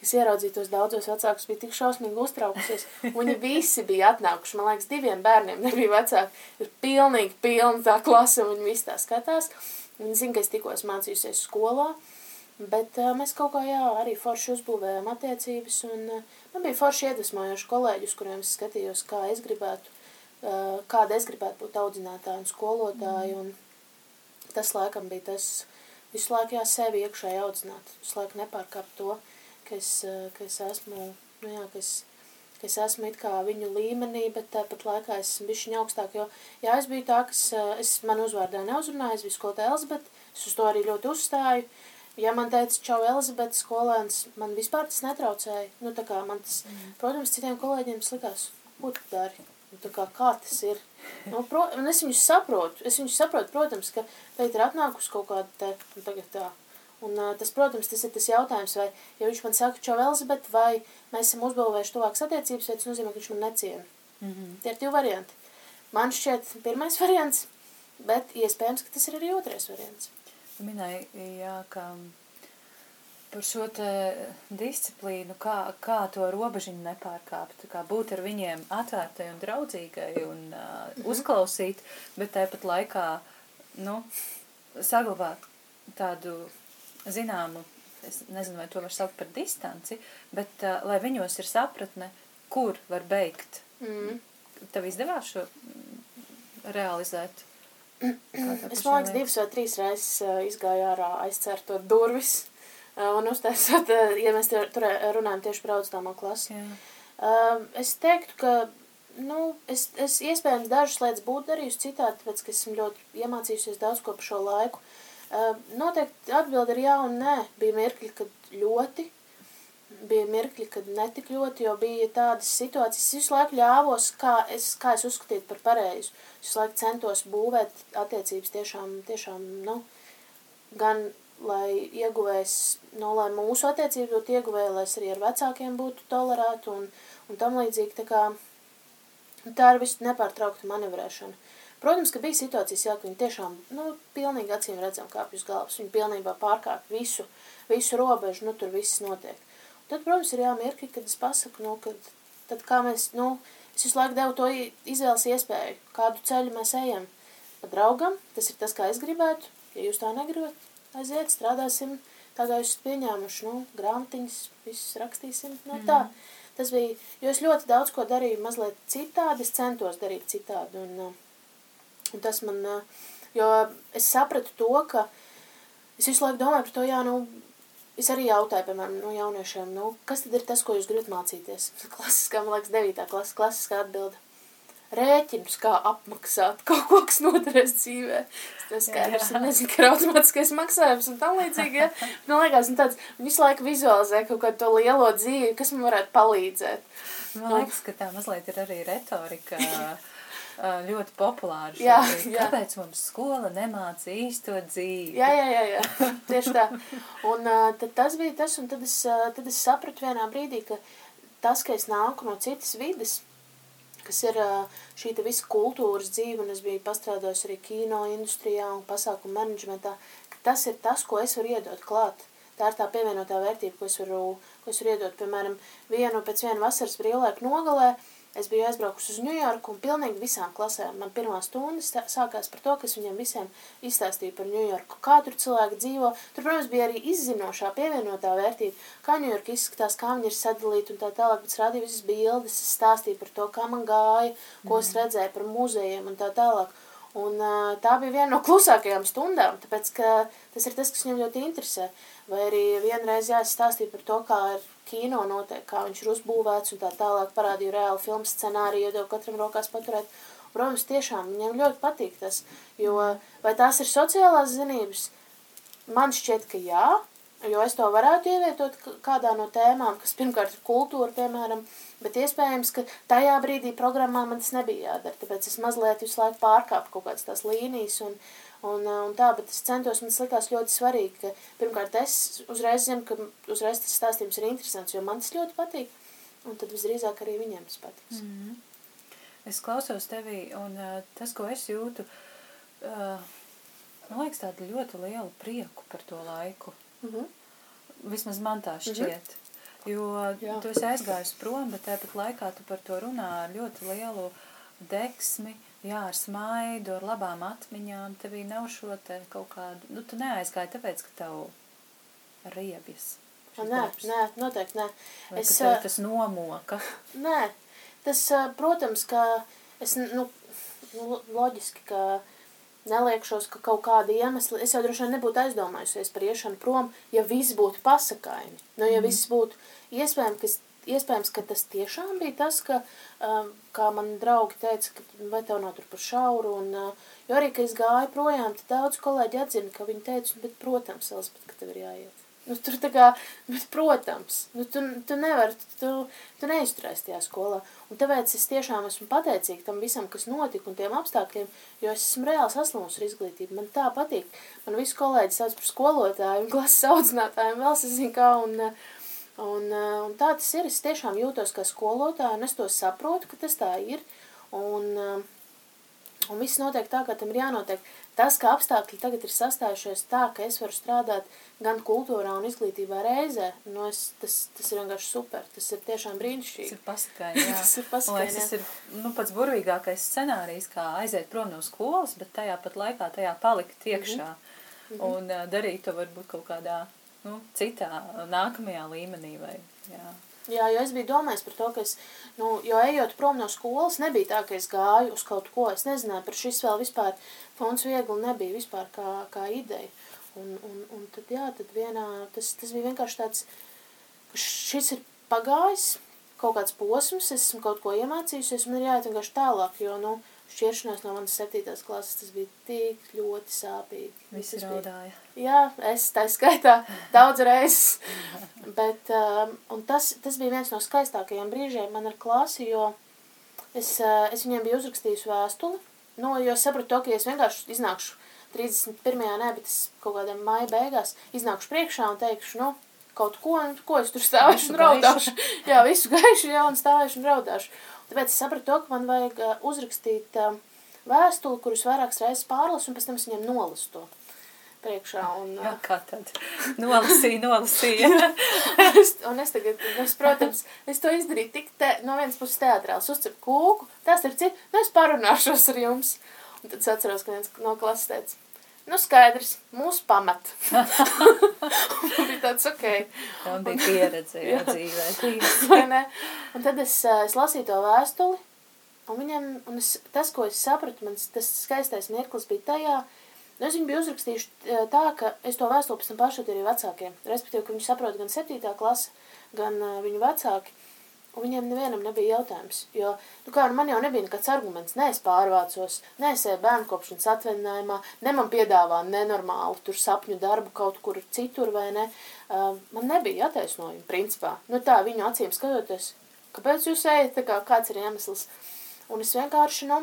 kas ieraudzīja tos daudzos vecākus, bija tik šausmīgi uztraukusies. Viņi visi bija atnākuši, man liekas, diviem bērniem nebija vecāki. Ir pilnīgi pilna tā klasa, un viņi visi tā skatās. Viņi zina, ka es tikko esmu mācījusies skolā, bet uh, mēs kaut kā, jā, arī forši uzbūvējām attiecības, un uh, man bija forši iedvesmojoši kolēģi, uz kuriem es skatījos, kā es gribētu, uh, kāda es gribētu būt audzinātāja un skolotāja, mm. un tas laikam bija tas visu laiku jā, sevi iekšēji audzināt, visu laiku nepārkāpt to, ka es, eh, ka es esmu, nu jā, ka es, ka es esmu it kā viņu līmenī, bet tāpat laikā es esmu bišķiņ augstāk, jo, jā, es biju tā, kas, eh, es man uzvārdā neuzrunāju, es biju skolotā Elzbet, es uz to arī ļoti uzstāju, ja man teica, čau, Elzbet, skolēns, man vispār tas netraucēja, nu, tā kā man tas, mm. protams, citiem kolēģiem slikās, ko tu dari, nu, tā kā, kā tas ir, Nu, pro, un es viņus saprotu, es viņus saprotu, protams, ka teikt ir atnākusi kaut kāda te, un tagad tā. Un tas, protams, tas ir tas jautājums, vai, ja viņš man saka, čau, Elizabet, vai mēs esam uzbūvējuši tuvākas attiecības, vai tas nozīmē, ka viņš man neciena. Mm -hmm. Tie ir divi varianti. Man šķiet pirmais (laughs) variants, bet iespējams, ka tas ir arī otrais variants. Minēja, jā, ka par šo disciplīnu, kā, kā to robežiņu nepārkāpt, kā būt ar viņiem atvērtai un draudzīgai un uh, mm -hmm. uzklausīt, bet tāpat laikā, nu, saglabāt tādu zināmu, es nezinu, vai to var saukt par distanci, bet uh, lai viņos ir sapratne, kur var beigt. Mm. Tev izdevās šo realizēt? Es, man liekas, divas vai trīs reizes uh, izgāju ārā aizcērtot durvis Un uztaisot, ja mēs tur runājam tieši par augstāmo klasi. Jā. Es teiktu, ka, nu, es, es iespējams dažas lietas būtu darījusi citādi, tāpēc, ka esmu ļoti iemācījusies daudz ko par šo laiku. Noteikti atbildi ir jā un nē. Bija mirkļi, kad ļoti, bija mirkļi, kad netik ļoti, jo bija tādas situācijas, es visu laiku ļāvos, kā es, kā es uzskatītu par pareizu. Es visu laiku centos būvēt attiecības tiešām, tiešām, nu, gan lai ieguvējs, nu, lai mūsu attiecības būtu ieguvēja, lai es arī ar vecākiem būtu tolerēta un, un tam līdzīgi, tā kā tā ir visu nepārtraukta manevrēšana. Protams, ka bija situācijas, jā, ka viņi tiešām, nu, pilnīgi acīm redzam kāpjus galvas, viņi pilnībā pārkāp visu, visu robežu, nu, tur viss notiek. Un tad, protams, ir jāmirkļi, kad es pasaku, nu, kad, tad kā mēs, nu, es visu laiku devu to izvēles iespēju, kādu ceļu mēs ejam. Pa draugam, tas ir tas, kā es gribētu, ja jūs tā negribat, aiziet, strādāsim, tā kā jūs pieņēmuši, nu, grāmatiņas, visus rakstīsim, nu, tā. Mm. Tas bija, jo es ļoti daudz ko darīju mazliet citādi, es centos darīt citādi, un, uh, Un tas man, jo es sapratu to, ka es visu laiku domāju par to, jā, nu, es arī jautāju, piemēram, no jauniešiem, nu, kas tad ir tas, ko jūs gribat mācīties? Klasiskā, man liekas, devītā klasa, klasiskā atbilde. Rēķinus, kā apmaksāt kaut ko, kas noderēs dzīvē. Es skaidrs, un nezinu, ka ir automātiskais maksājums un tam līdzīgi, ja. Man liekas, un tāds, un visu laiku vizualizē kaut kādu to lielo dzīvi, kas man varētu palīdzēt. Man liekas, ka tā mazliet ir arī retorika ļoti populāri. Jā, jā. Kāpēc mums skola nemāca īsto dzīvi? Jā, jā, jā, jā. (laughs) tieši tā. Un tad tas bija tas, un tad es, tad es sapratu vienā brīdī, ka tas, ka es nāku no citas vides, kas ir šī te visa kultūras dzīve, un es biju pastrādājis arī kino industrijā un pasākumu menedžmentā, ka tas ir tas, ko es varu iedot klāt. Tā ir tā pievienotā vērtība, ko es varu, ko es varu iedot, piemēram, vienu pēc vienu vasaras brīvlaiku nogalē, uh, Es biju aizbraukusi uz Ņujorku un pilnīgi visām klasēm. Man pirmā stunda sākās par to, ka es viņiem visiem izstāstīju par Ņujorku, kā tur cilvēki dzīvo. Tur, protams, bija arī izzinošā pievienotā vērtība, kā Ņujorka izskatās, kā viņi ir sadalīti un tā tālāk, bet es rādīju visas bildes, es stāstīju par to, kā man gāja, ko mm. es redzēju par muzejiem un tā tālāk. Un uh, tā bija viena no klusākajām stundām, tāpēc, ka tas ir tas, kas viņam ļoti interesē. Vai arī vienreiz jāstāstīja par to, kā ir kino notiek, kā viņš ir uzbūvēts un tā tālāk parādīja reāli filmu scenāriju, iedevu katram rokās paturēt. Protams, tiešām viņam ļoti patīk tas, jo vai tās ir sociālās zinības? Man šķiet, ka jā, jo es to varētu ievietot kādā no tēmām, kas pirmkārt ir kultūra, piemēram, bet iespējams, ka tajā brīdī programmā man tas nebija jādara, tāpēc es mazliet visu laiku pārkāpu kaut kādas tās līnijas un, uh, Un, un tā, bet es centos, man likās ļoti svarīgi, ka pirmkārt es uzreiz zinu, ka uzreiz tas stāstījums ir interesants, jo man tas ļoti patīk, un tad visdrīzāk arī viņiem tas patiks. Mm -hmm. Es klausos tevī, un uh, tas, ko es jūtu, uh, man liekas tādu ļoti lielu prieku par to laiku. Mm -hmm. Vismaz man tā šķiet. Mm -hmm. Jo Jā. tu esi aizgājis prom, bet tāpat laikā tu par to runā ar ļoti lielu deksmi, jā, ar smaidu, ar labām atmiņām, tevī nav šo te kaut kādu, nu, tu neaizgāji tāpēc, ka tev riebjas. Nē, nē, noteikti nē. Vai es, tev tas nomoka? (laughs) Nē, tas, protams, ka es, nu, nu, loģiski, ka neliekšos, ka kaut kāda iemesla, es jau droši vien nebūtu aizdomājusies par iešanu prom, ja viss būtu pasakaini. Nu, ja mm. viss būtu iespējams, ka iespējams, ka tas tiešām bija tas, ka, um, kā man draugi teica, ka vai tev nav tur par šauru, un, uh, jo arī, ka es gāju projām, tad daudz kolēģi atzina, ka viņi teica, bet, protams, Elspet, ka tev ir jāiet. Nu, tur tā kā, bet, protams, nu, tu, tu nevari, tu, tu neizturēsi tajā skolā. Un tāpēc es tiešām esmu pateicīga tam visam, kas notika un tiem apstākļiem, jo es esmu reāli saslimus ar izglītību. Man tā patīk. Man visi kolēģi sauc par skolotāju, klases audzinātāju, vēl es zinu kā, un, uh, Un, eh, un tā tas ir. Es tiešām jūtos kā skolotāja, un es to saprotu, ka tas tā ir. Un, eh, un viss notiek tā, kā tam ir jānotiek. Tas, ka apstākļi tagad ir sastājušies tā, ka es varu strādāt gan kultūrā un izglītībā reizē, nu es, tas, tas ir vienkārši super. Tas ir tiešām brīnišķīgi. Tas ir pasakaini, jā. (laughs) tas ir pasakaini, Tas ir, nu, pats burvīgākais scenārijs, kā aiziet prom no skolas, bet tajā pat laikā tajā palikt iekšā. Mm -hmm. Un uh, darīt to varbūt kaut kādā nu, citā, nākamajā līmenī. Vai, jā. jā, jo es biju domājis par to, ka es, nu, jo ejot prom no skolas, nebija tā, ka es gāju uz kaut ko, es nezināju, par šis vēl vispār fonds viegli nebija vispār kā, kā ideja. Un, un, un tad, jā, tad vienā, tas, tas bija vienkārši tāds, šis ir pagājis, kaut kāds posms, es esmu kaut ko iemācījusies, man ir jāiet vienkārši tālāk, jo, nu, šķiršanās no manas septītās klases, tas bija tik ļoti sāpīgi. Visi raudāja. Jā, es tā skaitā daudz reizes. (laughs) Bet, um, un tas, tas bija viens no skaistākajiem brīžiem man ar klasi, jo es, uh, es viņiem biju uzrakstījusi vēstuli, no, jo es sapratu to, ka es vienkārši iznākšu 31. nē, bet es kaut kādiem maija beigās iznākšu priekšā un teikšu, nu, kaut ko, ko es tur stāvēšu un raudāšu. jā, visu gaišu, jā, un stāvēšu un raudāšu. Tāpēc es sapratu to, ka man vajag uh, uzrakstīt uh, vēstuli, kurus vairākas reizes pārlasu, un pēc tam es viņiem nolasu to priekšā. Un, Jā, kā tad? (laughs) Nolasīja, nolasīja. (laughs) es, un es tagad, es, protams, es to izdarīju tik te, no vienas puses teatrāls, uzcep kūku, tās ir citi, nu es parunāšos ar jums. Un tad es atceros, ka viens no klases teica, nu skaidrs, mūs pamet. (laughs) un bija tāds, ok. Tā bija pieredze, jā, dzīvē. Un tad es, es lasīju to vēstuli, un viņam, un es, tas, ko es sapratu, man tas skaistais mirklis bija tajā, Nu, es viņu biju uzrakstījuši tā, ka es to vēstuli pēc tam pāršotu arī vecākiem. Respektīvi, ka viņi saprot gan septītā klasa, gan uh, viņu vecāki. Un viņiem nevienam nebija jautājums. Jo, nu kā, nu man jau nebija nekāds arguments. Nē, es pārvācos, nē, es eju bērnu kopšanas atvaļinājumā, ne man piedāvā nenormālu tur sapņu darbu kaut kur citur vai ne. Uh, man nebija attaisnojumi, principā. Nu tā, viņu acīm skatoties, kāpēc jūs ejat, tā kā kāds ir iemesls. Un es vienkārši, nu,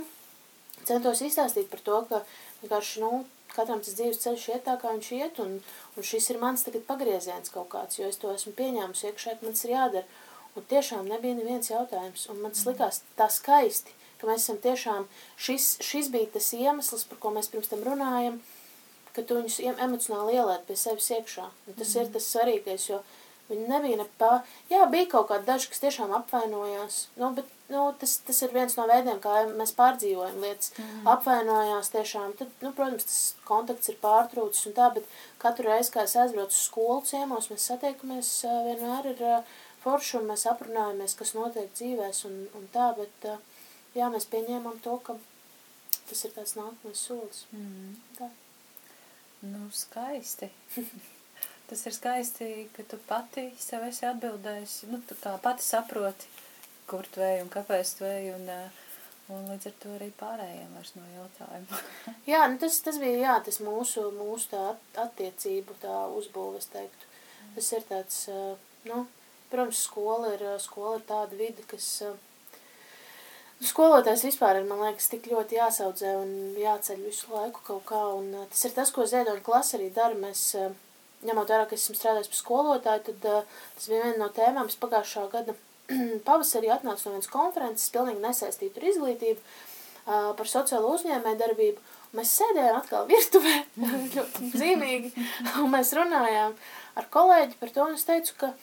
centos izstāstīt par to, ka vienkārši, nu, katram tas dzīves ceļš iet tā, kā viņš iet, un, un šis ir mans tagad pagrieziens kaut kāds, jo es to esmu pieņēmusi iekšē, ka man tas ir jādara. Un tiešām nebija neviens jautājums, un man tas likās tā skaisti, ka mēs esam tiešām, šis, šis bija tas iemesls, par ko mēs pirms tam runājam, ka tu viņus emocionāli ielēt pie sevis iekšā. Un tas mm. ir tas svarīgais, jo viņi nebija ne pā... Jā, bija kaut kādi daži, kas tiešām apvainojās, nu, bet nu, tas, tas ir viens no veidiem, kā mēs pārdzīvojam lietas. Mm. Apvainojās tiešām, tad, nu, protams, tas kontakts ir pārtrūcis un tā, bet katru reizi, kā es aizbraucu uz skolu ciemos, mēs satiekamies vienmēr ir forši un mēs aprunājamies, kas notiek dzīvēs un, un tā, bet jā, mēs pieņēmām to, ka tas ir tāds nākamais solis. Mm. Tā. Nu, skaisti. (laughs) tas ir skaisti, ka tu pati sev esi atbildējusi, nu, tu kā pati saproti, kur tu ej un kāpēc tu ej, un, eh, un līdz ar to arī pārējiem vairs no jautājuma. (laughs) jā, nu tas, tas bija, jā, tas mūsu, mūsu tā attiecību, tā uzbūve, es teiktu. Tas ir tāds, eh, nu, protams, skola ir, eh, skola ir tāda vide, kas, skolotājs vispār ir, man liekas, tik ļoti jāsaudzē un jāceļ visu laiku kaut kā, un tas ir tas, ko Ziedoņa klasa arī dara, mēs, ņemot vērā, ka esmu strādājis par skolotāju, tad tas bija viena no tēmām, es pagājušā gada (clears throat) pavasarī atnāca no vienas konferences, pilnīgi nesaistīta ar izglītību, par sociālo uzņēmē darbību. Mēs sēdējām atkal (laughs) virtuvē, ļoti zīmīgi, un mēs runājām ar kolēģi par to, un es teicu, ka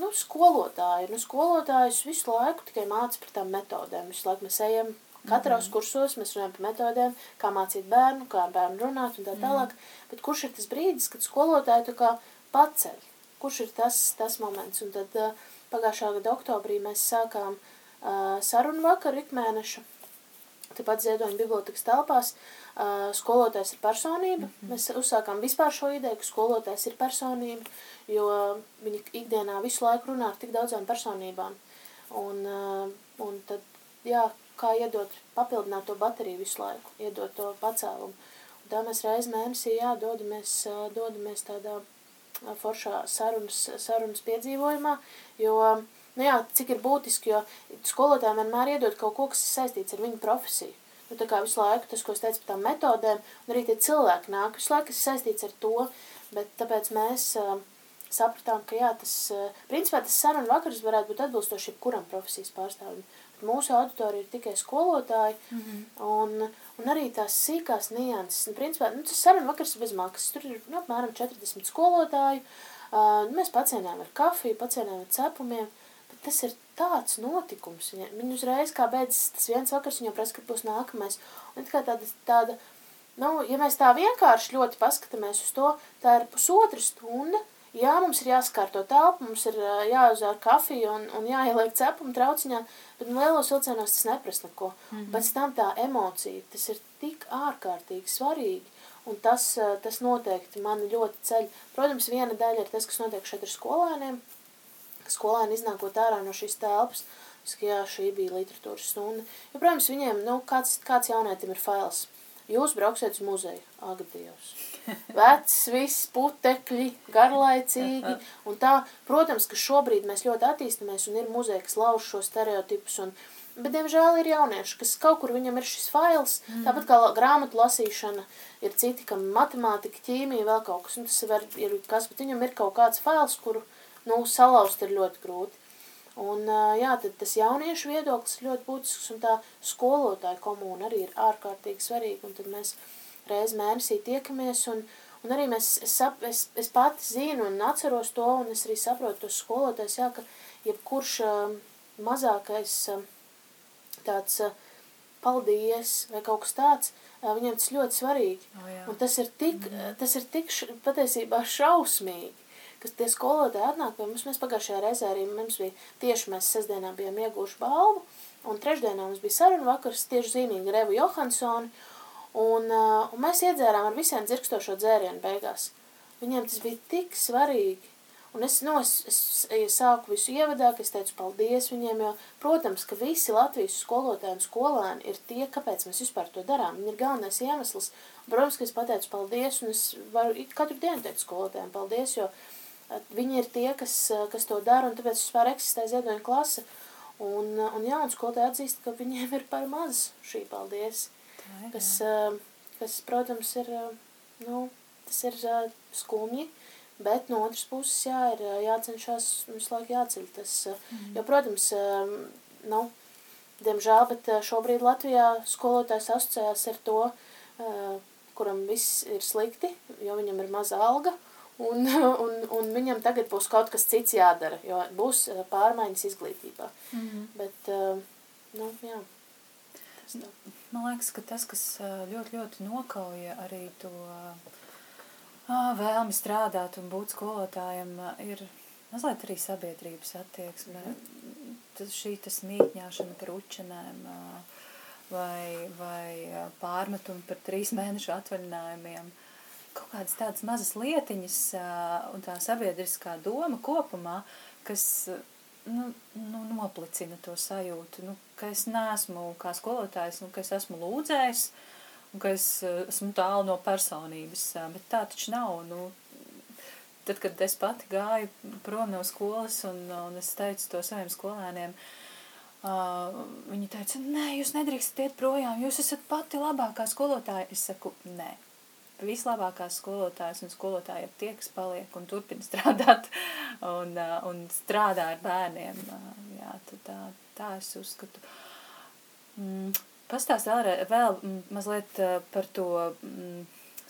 nu, skolotāji, nu, skolotājus visu laiku tikai māca par tām metodēm. Visu laiku mēs ejam Katros mm -hmm. kursos mēs runājam par metodēm, kā mācīt bērnu, kā bērnu runāt un tā tālāk. Mm. Bet kurš ir tas brīdis, kad skolotāji tā kā paceļ? Kurš ir tas, tas moments? Un tad uh, Pagājušā gada oktobrī mēs sākām uh, sarunu vakaru ikmēnešu. Tepat Ziedoņa bibliotekas telpās uh, skolotājs ir personība. Mm -hmm. Mēs uzsākām vispār šo ideju, ka skolotājs ir personība, jo viņi ikdienā visu laiku runā ar tik daudzām personībām. Un, uh, un tad, jā, kā iedot, papildināt to bateriju visu laiku, iedot to pacēlumu. Un tā mēs reiz mēnesī, jā, dodamies, dodamies tādā foršā sarunas, sarunas piedzīvojumā, jo, nu jā, cik ir būtiski, jo skolotājiem vienmēr iedod kaut ko, kas ir saistīts ar viņu profesiju. Nu, tā kā visu laiku tas, ko es teicu par tām metodēm, un arī tie cilvēki nāk, visu laiku tas saistīts ar to, bet tāpēc mēs uh, sapratām, ka jā, tas, uh, principā tas saruna vakars varētu būt atbilstoši jebkuram profesijas pārstāvim. Mūsu auditorija ir tikai skolotāji, mm -hmm. un, un arī tās sīkās nianses. Nu, principā, nu, tas saruna vakars ir bez maksas. Tur ir nu, apmēram 40 skolotāju. Uh, mēs pacienām ar kafiju, pacienām ar cepumiem, bet tas ir tāds notikums. Viņa, viņa uzreiz, kā beidzas tas viens vakars, viņa prasa, kad būs nākamais. Un kā tāda, tāda, nu, ja mēs tā vienkārši ļoti paskatāmies uz to, tā ir pusotra stunda, Jā, mums ir jāskārto telpu, mums ir jāuzvēr kafija un, un jāieliek cepuma trauciņā, bet lielos vilcienos tas neprasa neko. Mm -hmm. Pēc tam tā emocija, tas ir tik ārkārtīgi svarīgi, un tas, tas noteikti mani ļoti ceļ. Protams, viena daļa ir tas, kas notiek šeit ar skolēniem, skolēni iznākot ārā no šīs telpas, saku, jā, šī bija literatūras stunda. Jo, protams, viņiem, nu, kāds, kāds jaunietim ir fails. Jūs brauksiet uz muzeju, ak, Dievs. (laughs) Vecs, viss, putekļi, garlaicīgi, un tā, protams, ka šobrīd mēs ļoti attīstamies, un ir muzeja, kas lauž šo stereotipus, un, bet, diemžēl, ir jaunieši, kas kaut kur viņam ir šis fails, mm. tāpat kā grāmatu lasīšana, ir citi, kam matemātika, ķīmija, vēl kaut kas, un tas var, ir kas, bet viņam ir kaut kāds fails, kuru, nu, salauzt ir ļoti grūti. Un, jā, tad tas jauniešu viedoklis ļoti būtisks, un tā skolotāja komūna arī ir ārkārtīgi svarīga, un tad mēs reiz mēnesī tiekamies, un, un arī mēs, es, sap, es, es pati zinu un atceros to, un es arī saprotu tos skolotājs, jā, ka jebkurš uh, mazākais uh, tāds uh, paldies vai kaut kas tāds, viņam tas ļoti svarīgi. Oh, jā. un tas ir tik, tas ir tik š, patiesībā šausmīgi, kas tie skolotāji atnāk pie mums. Mēs pagājušajā reizē arī mums bija tieši mēs sestdienā bijām ieguvuši balvu, un trešdienā mums bija saruna vakars tieši zīmīgi Revu Johansoni, un, uh, un mēs iedzērām ar visiem dzirkstošo dzērienu beigās. Viņiem tas bija tik svarīgi. Un es, nu, es, es, es sāku visu ievadā, ka es teicu paldies viņiem, jo, protams, ka visi Latvijas skolotāji un skolēni ir tie, kāpēc mēs vispār to darām. Viņi ir galvenais iemesls. Protams, ka es pateicu paldies, un es varu katru dienu teikt skolotājiem paldies, jo uh, Viņi ir tie, kas, kas to dara, un tāpēc vispār eksistē ziedoņa klase. Un, un jā, un skolotāji atzīst, ka viņiem ir par maz šī paldies. Tā, kas, kas, protams, ir, nu, tas ir skumji, bet no otras puses, jā, ir jācenšas visu laiku jāceļ tas. Mm. Jo, protams, nu, diemžēl, bet šobrīd Latvijā skolotājs asociējās ar to, kuram viss ir slikti, jo viņam ir maza alga, Un, (laughs) un, un viņam tagad būs kaut kas cits jādara, jo būs eh, pārmaiņas izglītībā. Mm -hmm. Bet, uh, nu, jā. Man liekas, ka tas, kas eh, ļoti, ļoti nokauja arī to vēlmi strādāt un būt skolotājiem, ir mazliet arī sabiedrības attieksme. Mm -hmm. Tas, šī tas mītņāšana par učenēm vai, vai pārmetumi par trīs mēnešu atvaļinājumiem. Uh, kaut kādas tādas mazas lietiņas un tā sabiedriskā doma kopumā, kas nu, nu, noplicina to sajūtu, nu, ka es neesmu kā skolotājs, nu, ka es esmu lūdzējis, un ka es esmu tālu no personības, bet tā taču nav, nu, tad, kad es pati gāju prom no skolas un, un es teicu to saviem skolēniem, Uh, viņi teica, nē, jūs nedrīkstat iet projām, jūs esat pati labākā skolotāja. Es saku, nē, vislabākās skolotājas un skolotāji ir tie, kas paliek un turpina (laughs) strādāt un, un strādā ar bērniem. Jā, tā, tā es uzskatu. Mm, Pastāst vēlreiz, vēl mazliet par to mm,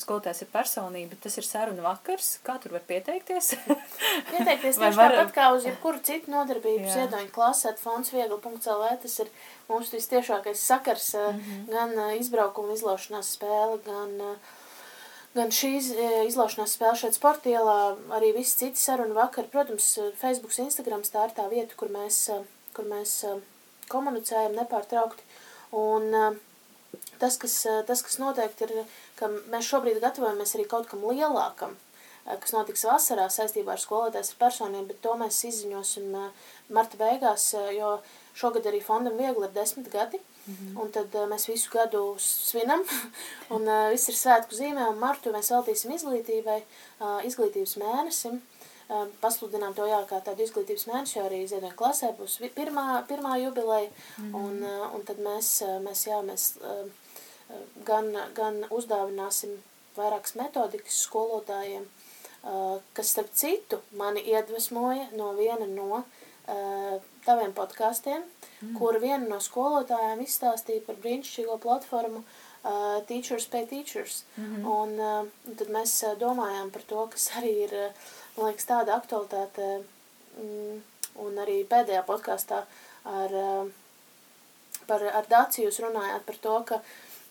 skolotājs ir personība, tas ir saruna vakars, kā tur var pieteikties? (laughs) pieteikties tieši var... tāpat kā uz jebkuru citu nodarbību ziedoņu klasēt fondsviegli.lv, tas ir mums vistiešākais sakars, mm -hmm. gan izbraukuma izlaušanās spēle, gan uh, gan šīs e, izlaušanās spēle šeit sportielā, arī visi citi sarunu vakari. Protams, Facebooks, Instagrams tā ir tā vieta, kur mēs, e, kur mēs e, komunicējam nepārtraukti. Un tas, kas, tas, kas noteikti ir, ka mēs šobrīd gatavojamies arī kaut kam lielākam, kas notiks vasarā saistībā ar skolotājs ar personiem, bet to mēs izziņosim marta beigās, jo šogad arī fondam viegli ir desmit gadi. -hmm. Un tad uh, mēs visu gadu svinam, (laughs) un uh, viss ir svētku zīmē, un martu mēs veltīsim izglītībai, uh, izglītības mēnesim. Uh, pasludinām to jā, kā tādu izglītības mēnesi, jo arī ziedoņa klasē būs pirmā, pirmā jubileja, mm -hmm. un, uh, un tad mēs, mēs, jā, mēs uh, gan, gan uzdāvināsim vairākas metodikas skolotājiem, uh, kas, starp citu, mani iedvesmoja no viena no uh, taviem podkāstiem, mm. kur viena no skolotājām izstāstīja par brīnišķīgo platformu uh, Teachers Pay Teachers. Mm -hmm. un, uh, tad mēs uh, domājām par to, kas arī ir, uh, man liekas, tāda aktualitāte, mm, un arī pēdējā podkāstā ar, uh, par, ar Dāciju jūs runājāt par to, ka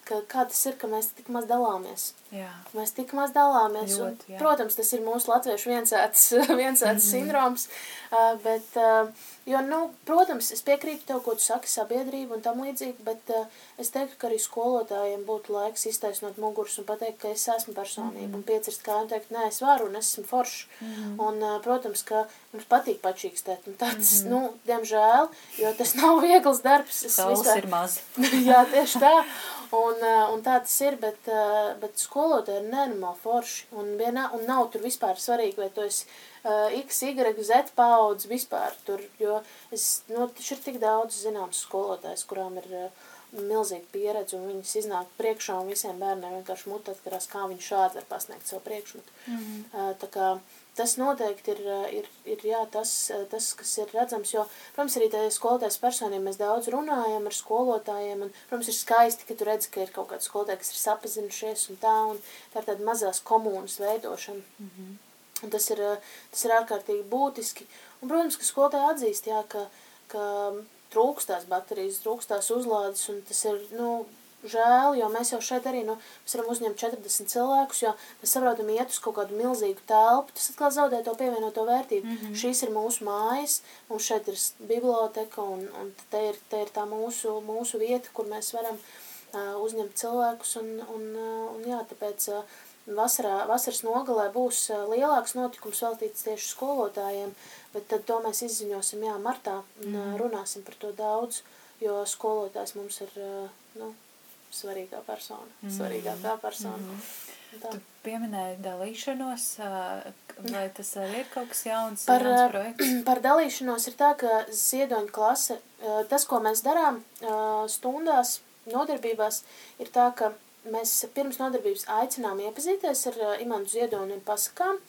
ka, kā tas ir, ka mēs tik maz dalāmies. Jā. Mēs tik maz dalāmies. Ļoti, un, protams, tas ir mūsu latviešu viensēts, (laughs) viensēts mm -hmm. sindroms, bet, jo, nu, protams, es piekrītu tev, ko tu saki, sabiedrība un tam līdzīgi, bet es teiktu, ka arī skolotājiem būtu laiks iztaisnot mugurus un pateikt, ka es esmu personība mm -hmm. un piecirst kā un teikt, nē, es varu un es esmu foršs. Mm -hmm. Un, protams, ka mums patīk pačīkstēt, un tāds, mm -hmm. nu, diemžēl, jo tas (laughs) nav viegls darbs. Es Saules vispār- ir maz. (laughs) Jā, tieši tā. Un, uh, un tā tas ir, bet, uh, bet skolotāji ir nenormāli forši. Un, vienā, un nav tur vispār svarīgi, vai tu esi uh, X, Y, Z paudz vispār tur. Jo es, nu, taču ir tik daudz zināms skolotājs, kurām ir uh, milzīga pieredze, un viņas iznāk priekšā, un visiem bērniem vienkārši mutē atkarās, kā viņi šādi var pasniegt savu priekšmetu. Mm -hmm. uh, tā kā tas noteikti ir, uh, ir, ir jā, tas, uh, tas, kas ir redzams, jo, protams, arī tajā skolotājas personīm mēs daudz runājam ar skolotājiem, un, protams, ir skaisti, ka tu redzi, ka ir kaut kāds skolotāji, kas ir sapazinušies un tā, un tā ir tāda mazās komunas veidošana. Mm -hmm. Un tas ir, uh, tas ir ārkārtīgi būtiski. Un, protams, ka skolotāji atzīst, jā, ka, ka trūkstās baterijas, trūkstās uzlādes, un tas ir, nu, žēl, jo mēs jau šeit arī, nu, mēs varam uzņemt 40 cilvēkus, jo mēs saprotam iet uz kaut kādu milzīgu telpu, tas atkal zaudē to pievienoto vērtību. Mm -hmm. Šīs ir mūsu mājas, mums šeit ir biblioteka, un, un te, ir, te ir tā mūsu, mūsu vieta, kur mēs varam uh, uzņemt cilvēkus, un, un, uh, un jā, tāpēc uh, vasarā, vasaras nogalē būs uh, lielāks notikums veltīts tieši skolotājiem, bet tad to mēs izziņosim, jā, martā, un uh, runāsim par to daudz, jo skolotājs mums ir, uh, nu, svarīgā persona, mm. svarīgākā persona. Mm. Tā. Tu pieminēji dalīšanos, vai tas arī ir kaut kas jauns, Par, jauns projekts? (clears throat) par dalīšanos ir tā, ka ziedoņa klase, tas, ko mēs darām stundās, nodarbībās, ir tā, ka mēs pirms nodarbības aicinām iepazīties ar imantu ziedoņu un pasakām,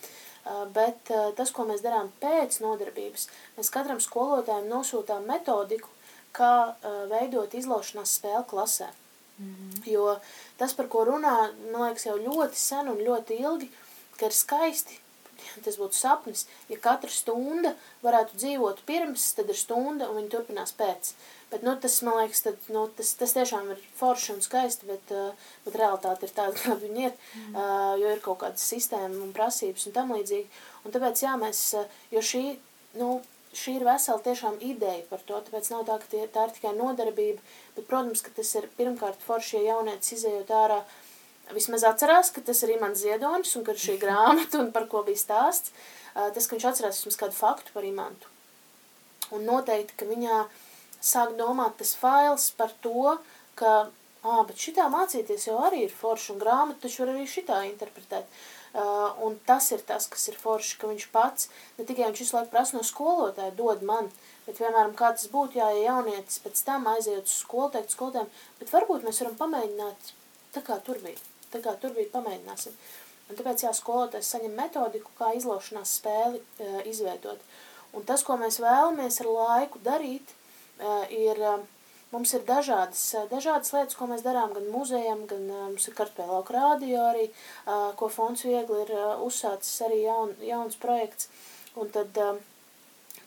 bet tas, ko mēs darām pēc nodarbības, mēs katram skolotājiem nosūtām metodiku, kā veidot izlaušanās spēli klasē. Jo tas, par ko runā, man liekas, jau ļoti sen un ļoti ilgi, ka ir skaisti, tas būtu sapnis, ja katra stunda varētu dzīvot pirms, tad ir stunda un viņa turpinās pēc. Bet, nu, tas, man liekas, tad, nu, tas, tas tiešām ir forši un skaisti, bet, uh, bet realitāte ir tāda, (laughs) kāda viņa ir, mm. uh, jo ir kaut kādas sistēma un prasības un tam līdzīgi. Un tāpēc, jā, mēs, uh, jo šī, nu, šī ir vesela tiešām ideja par to, tāpēc nav tā, ka tie, tā ir tikai nodarbība, bet, protams, ka tas ir pirmkārt forši, ja jaunietis izējot ārā, vismaz atcerās, ka tas ir Imants Ziedonis un ka šī (laughs) grāmata un par ko bija stāsts, uh, tas, ka viņš atcerās vismaz kādu faktu par Imantu. Un noteikti, ka viņā sāk domāt tas fails par to, ka, ā, bet šitā mācīties jau arī ir forši un grāmatu taču var arī šitā interpretēt. Uh, un tas ir tas, kas ir forši, ka viņš pats, ne tikai viņš visu laiku prasa no skolotāja, dod man, bet, piemēram, kā tas būtu, jā, ja jaunietis pēc tam aiziet uz skolu, teikt skolotājiem, bet varbūt mēs varam pamēģināt tā kā tur bija, tā kā tur bija, pamēģināsim. Un tāpēc, jā, skolotājs saņem metodiku, kā izlaušanās spēli uh, izveidot. Un tas, ko mēs vēlamies ar laiku darīt, uh, ir, uh, mums ir dažādas, uh, dažādas lietas, ko mēs darām gan muzejam, gan uh, mums ir kartpēja lauka rādio arī, uh, ko Fonds Viegli ir uh, uzsācis arī jaun, jauns projekts. Un tad, uh,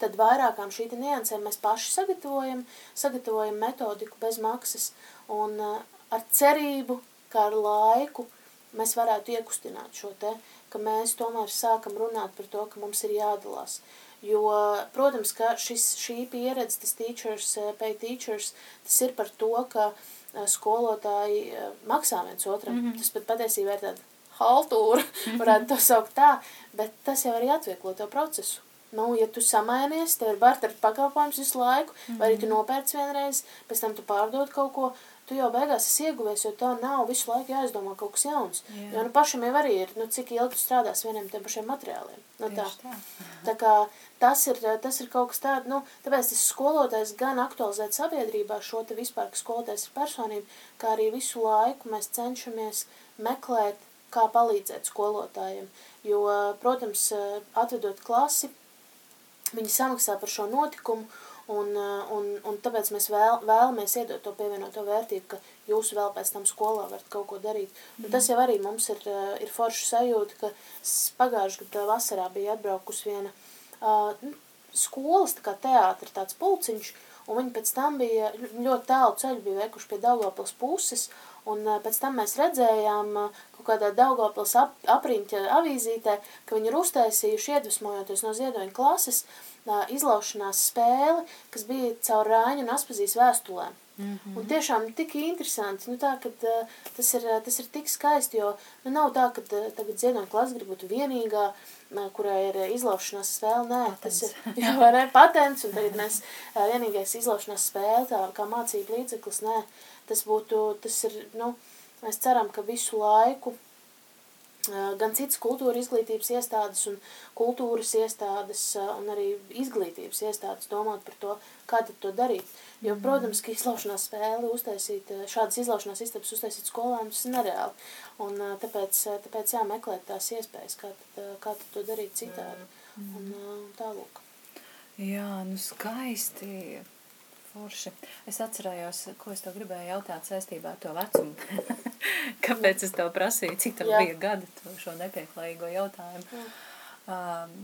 tad vairākām šī niansēm mēs paši sagatavojam, sagatavojam metodiku bez maksas un uh, ar cerību, ka ar laiku mēs varētu iekustināt šo te, ka mēs tomēr sākam runāt par to, ka mums ir jādalās. Jo, protams, ka šis, šī pieredze, tas teachers, uh, pay teachers, tas ir par to, ka uh, skolotāji uh, maksā viens otram. Mm -hmm. Tas pat patiesībā ir tāda haltūra, varētu to saukt tā, bet tas jau arī atvieglo to procesu. Nu, ja tu samainies, tev ir barteru pakalpojums visu laiku, mm -hmm. vai arī tu nopērc vienreiz, pēc tam tu pārdod kaut ko, tu jau beigās esi ieguvies, jo tev nav visu laiku jāizdomā kaut kas jauns. Jā. Jo nu pašam jau arī ir, nu, cik ilgi tu strādās vieniem tiem pašiem materiāliem. Nu, tā. Tā. (laughs) Tā kā tas ir, tas ir kaut kas tāds, nu, tāpēc tas skolotājs gan aktualizēt sabiedrībā šo te vispār, ka skolotājs ir personība, kā arī visu laiku mēs cenšamies meklēt, kā palīdzēt skolotājiem. Jo, protams, atvedot klasi, viņi samaksā par šo notikumu, un, un, un tāpēc mēs vēl, vēlamies iedot to pievienoto vērtību, ka jūs vēl pēc tam skolā varat kaut ko darīt. Mm. Un tas jau arī mums ir, ir forši sajūta, ka pagājušajā gadā vasarā bija atbraukus viena uh, skolas, tā kā teātra tāds pulciņš, un viņi pēc tam bija ļoti tālu ceļu bija veikuši pie Daugavpils puses, Un pēc tam mēs redzējām kaut kādā Daugavpils ap, apriņķa avīzītē, ka viņi ir uztaisījuši, iedvesmojoties no ziedoņa klases, izlaušanās spēli, kas bija caur Rāņu un Aspazīs vēstulēm. Mm -hmm. Un tiešām tik interesanti, nu tā, ka uh, tas, ir, tas ir tik skaisti, jo nu nav tā, ka uh, tagad ziedoņa klasa grib būt vienīgā, uh, kurai ir izlaušanās spēle, nē, patents. tas ir, (laughs) jā, vai ne, patents, un tagad mēs uh, vienīgais izlaušanās spēle, tā kā mācība līdzeklis, nē, tas būtu, tas ir, nu, mēs ceram, ka visu laiku gan citas kultūra izglītības iestādes un kultūras iestādes un arī izglītības iestādes domāt par to, kā tad to darīt. Jo, mm. protams, ka izlaušanās spēli uztaisīt, šādas izlaušanās istabas uztaisīt skolēnus tas ir nereāli. Un tāpēc, tāpēc jāmeklēt tās iespējas, kā tad, kā tad to darīt citādi. Mm. Un tālūk. Jā, nu skaisti. Forši. Es atcerējos, ko es tev gribēju jautāt saistībā ar to vecumu. (laughs) Kāpēc es tev prasīju, cik tev bija gadi, šo nepieklājīgo jautājumu? Jā. Um,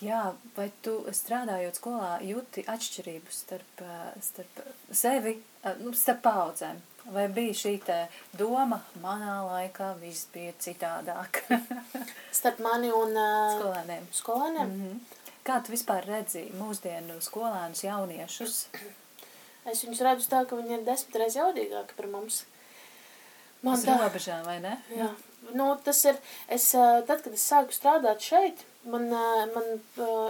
jā, vai tu strādājot skolā jūti atšķirību starp, starp sevi, nu, starp paudzēm? Vai bija šī te doma, manā laikā viss bija citādāk? (laughs) starp mani un uh, skolēniem. skolēniem? Mm -hmm. Kā tu vispār redzi mūsdienu skolēnus, jauniešus? Es viņus redzu tā, ka viņi ir desmit reizes jaudīgāki par mums. Man tā robežā, vai ne? Jā. Nu, tas ir, es, tad, kad es sāku strādāt šeit, man, man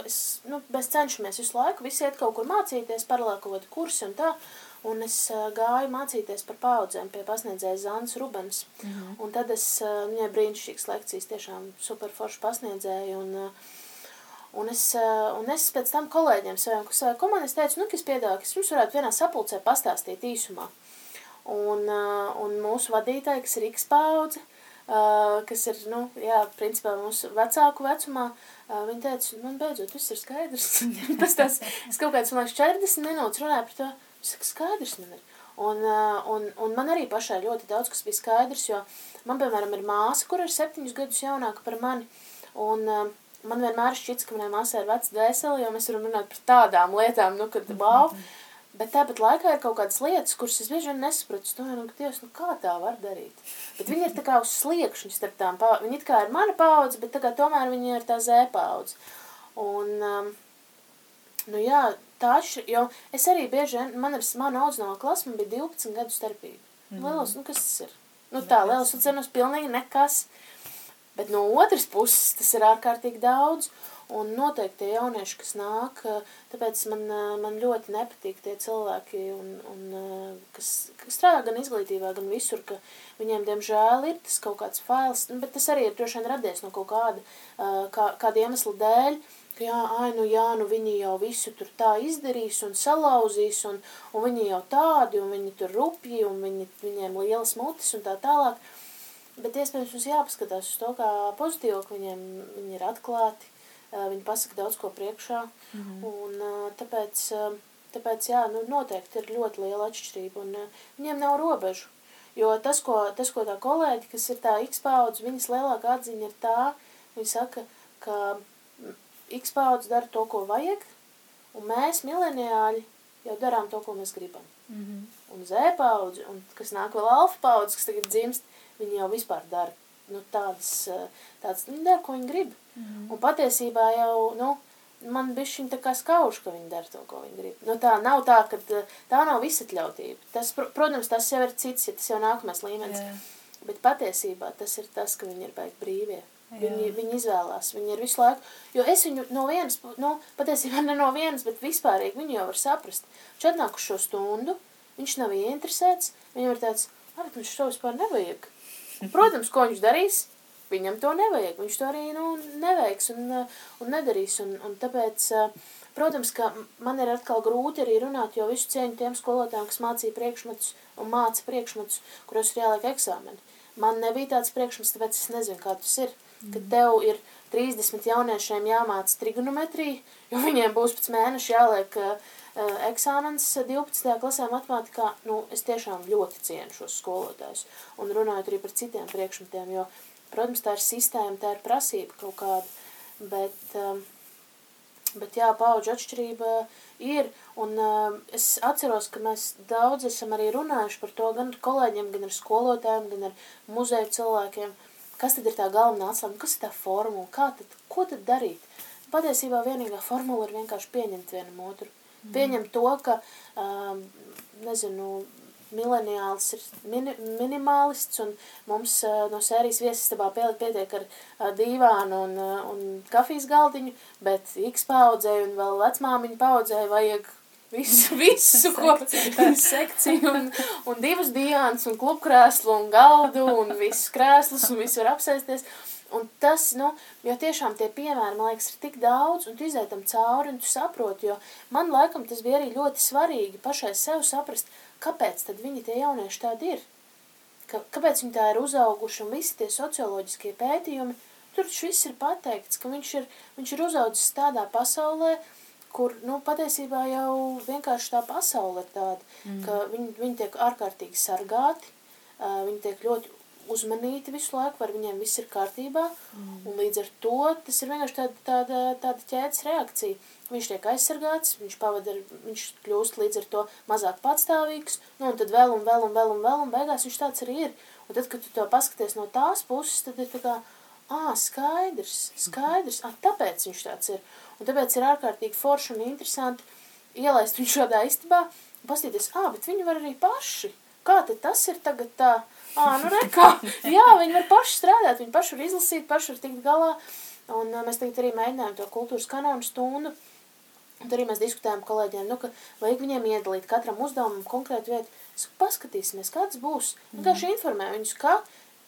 es, nu, mēs cenšamies visu laiku, visi iet kaut kur mācīties, paralēli kaut kādu kursu un tā, un es gāju mācīties par paudzēm pie pasniedzēja Zānas Rubens, -hmm. un tad es, viņai brīnišķīgas lekcijas, tiešām super forši pasniedzēju, un uh, Un es, eh, un es pēc tam kolēģiem saviem, kas savai komandai, teicu, nu, ka es piedāvāju, ka es jums varētu vienā sapulcē pastāstīt īsumā. Un, eh, un mūsu vadītāji, kas ir X paudze, eh, kas ir, nu, jā, principā mūsu vecāku vecumā, viņi teica, man beidzot, viss ir skaidrs. (laughs) Pēc tās, es kaut kāds, man liekas, 40 minūtes runāju par to, es saku, skaidrs man ir. Un, un, un man arī pašai ļoti daudz, kas bija skaidrs, jo man, piemēram, ir māsa, kur ir septiņus gadus jaunāka par mani, un uh, man vienmēr šķits, ka manai māsai ir vecs dvēseli, jo mēs varam runāt par tādām lietām, nu, kad wow, bet tāpat laikā ir kaut kādas lietas, kuras es bieži vien nesapratu, es domāju, nu, Dievs, nu, kā tā var darīt? Bet viņi ir tā kā uz sliekšņa starp tām paudzes, viņi it kā ir mana paudze, bet tā tomēr viņi ir tā zē paudze. Un, um, nu jā, tā atšķir, jo es arī bieži vien, man ir, man audzināmā klasa, man bija 12 gadu starpība. Mm. Lielos, nu, kas tas ir? Nu tā, lielos un cenos pilnīgi nekas. Bet no otras puses tas ir ārkārtīgi daudz, un noteikti tie jaunieši, kas nāk, tāpēc man, man ļoti nepatīk tie cilvēki, un, un, kas, kas strādā gan izglītībā, gan visur, ka viņiem, diemžēl, ir tas kaut kāds fails, nu, bet tas arī ir droši vien radies no kaut kāda, kā, kāda iemesla dēļ, ka jā, ai, nu jā, nu viņi jau visu tur tā izdarīs un salauzīs, un, un viņi jau tādi, un viņi tur rupji, un viņi, viņiem lielas mutes un tā tālāk. Bet iespējams mums jāpaskatās uz to, kā pozitīvo, ka viņiem viņi ir atklāti, viņi pasaka daudz ko priekšā, mm -hmm. un tāpēc, tāpēc jā, nu, noteikti ir ļoti liela atšķirība, un viņiem nav robežu. Jo tas, ko, tas, ko tā kolēģi, kas ir tā X paudze, viņas lielākā atziņa ir tā, viņi saka, ka X paudze dara to, ko vajag, un mēs, mileniāļi, jau darām to, ko mēs gribam. Mm -hmm. Un Z paudze, un kas nāk vēl alfa paudze, kas tagad dzimst, viņi jau vispār dara nu, tādas, eh, tādas viņi dara, ko viņi grib. Mm -hmm. Un patiesībā jau, nu, man bišķiņ tā kā skauž, ka viņi dara to, ko viņi grib. Nu, tā nav tā, ka eh, tā nav visatļautība. Tas, protams, tas jau ir cits, ja tas jau nākamais līmenis. Jā. Bet patiesībā tas ir tas, ka viņi ir baigi brīvie. Jā. Viņi, viņi izvēlās, viņi ir visu laiku, jo es viņu no vienas, nu, patiesībā ne no vienas, bet vispārīgi viņu jau var saprast. Viņš atnāk uz šo stundu, viņš nav ieinteresēts, viņam ir tāds, arī viņš to vispār nevajag. Protams, ko viņš darīs, viņam to nevajag. Viņš to arī nu, neveiks un, un nedarīs. Un, un tāpēc, protams, ka man ir atkal grūti arī runāt, jo visu cieņu tiem skolotājiem, kas mācīja priekšmetus un māca priekšmetus, kuros ir jāliek eksāmeni. Man nebija tāds priekšmets, tāpēc es nezinu, kā tas ir. Kad tev ir 30 jauniešiem jāmāca trigonometriju, jo viņiem būs pēc mēneša jāliek uh, eksāmens 12. klasē matemātikā, nu, es tiešām ļoti cienu šos skolotājus. Un runājot arī par citiem priekšmetiem, jo, protams, tā ir sistēma, tā ir prasība kaut kāda, bet, Bet jā, paudžu atšķirība ir, un uh, es atceros, ka mēs daudz esam arī runājuši par to gan ar kolēģiem, gan ar skolotājiem, gan ar muzeju cilvēkiem, kas tad ir tā galvenā atslēga, kas ir tā formula, kā tad, ko tad darīt. Patiesībā vienīgā formula ir vienkārši pieņemt vienam otru. Mm. Pieņemt to, ka, uh, nezinu, mileniāls ir mini, minimālists, un mums uh, no sērijas viesistabā pietiek ar uh, dīvānu un, uh, un kafijas galdiņu, bet X paudzē un vēl vecmāmiņu paudzē vajag visu, (laughs) visu ko (laughs) sekciju un, un divas dīvāns un klubkrēslu un galdu un visus krēslus un visu var apsēsties. Un tas, nu, jo tiešām tie piemēri, man liekas, ir tik daudz, un tu izētam cauri, un tu saproti, jo man laikam tas bija arī ļoti svarīgi pašai sev saprast, kāpēc tad viņi tie jaunieši tādi ir? Ka, kāpēc viņi tā ir uzauguši un visi tie socioloģiskie pētījumi, tur viss ir pateikts, ka viņš ir, viņš ir uzaudzis tādā pasaulē, kur, nu, patiesībā jau vienkārši tā pasaule ir tāda, mm. ka viņi, viņi tiek ārkārtīgi sargāti, viņi tiek ļoti uzmanīti visu laiku, ar viņiem viss ir kārtībā, mm. un līdz ar to tas ir vienkārši tāda, tāda, tāda ķēdes reakcija. Viņš tiek aizsargāts, viņš pavada, viņš kļūst līdz ar to mazāk patstāvīgs, nu, un tad vēl un vēl un vēl un vēl, un beigās viņš tāds arī ir. Un tad, kad tu to paskaties no tās puses, tad ir tā kā, ā, skaidrs, skaidrs, ā, tāpēc viņš tāds ir. Un tāpēc ir ārkārtīgi forši un interesanti ielaist viņu šādā istabā, un pastīties, ā, bet viņi var arī paši. Kā tad tas ir tagad tā? Ā, nu (laughs) rekā, jā, viņi var paši strādāt, viņi paši var izlasīt, paši var tikt galā. Un mēs tagad arī mēģinājām to kultūras kanonu stundu Un arī mēs diskutējām kolēģiem, nu, ka vajag viņiem iedalīt katram uzdevumam konkrētu vietu. Saku, paskatīsimies, kāds būs. Vienkārši mm. informē viņus, ka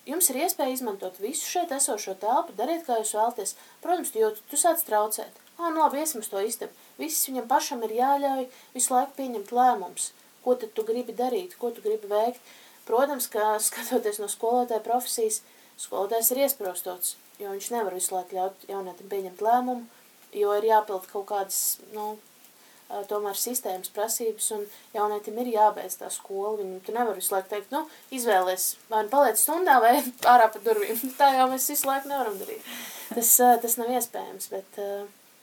jums ir iespēja izmantot visu šeit esošo telpu, dariet, kā jūs vēlaties. Protams, jo tu, tu sāc traucēt. Ā, nu labi, iesim uz to istabu. Viss viņam pašam ir jāļauj visu laiku pieņemt lēmums. Ko tad tu gribi darīt, ko tu gribi veikt. Protams, ka (laughs) skatoties no skolotāja profesijas, skolotājs ir iesprostots, jo viņš nevar visu laiku ļaut jaunietim pieņemt lēmumu jo ir jāpild kaut kādas, nu, tomēr sistēmas prasības, un jaunietim ir jābeidz tā skola. Viņu tu nevar visu laiku teikt, nu, izvēlies, vai nu paliec stundā, vai (laughs) ārā pa durvīm. (laughs) Tā jau mēs visu laiku nevaram darīt. Tas, tas nav iespējams, bet,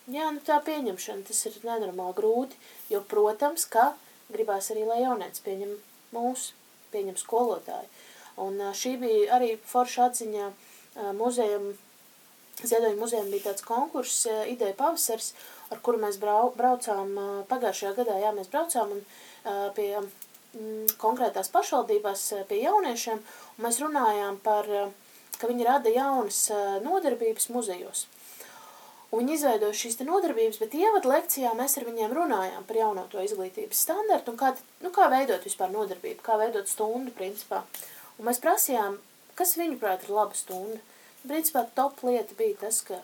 jā, nu, tā pieņemšana, tas ir nenormāli grūti, jo, protams, ka gribās arī, lai jaunieci pieņem mūs, pieņem skolotāju. Un šī bija arī forša atziņa muzejam Ziedoņa muzejam bija tāds konkurss, ideja pavasars, ar kuru mēs brau, braucām pagājušajā gadā, jā, mēs braucām un pie mm, konkrētās pašvaldībās pie jauniešiem, un mēs runājām par, ka viņi rada jaunas nodarbības muzejos. Un viņi izveidoja šīs nodarbības, bet ievadu lekcijā mēs ar viņiem runājām par jaunoto izglītības standartu un kā, nu, kā veidot vispār nodarbību, kā veidot stundu principā. Un mēs prasījām, kas viņuprāt ir laba stunda. Principā top lieta bija tas, ka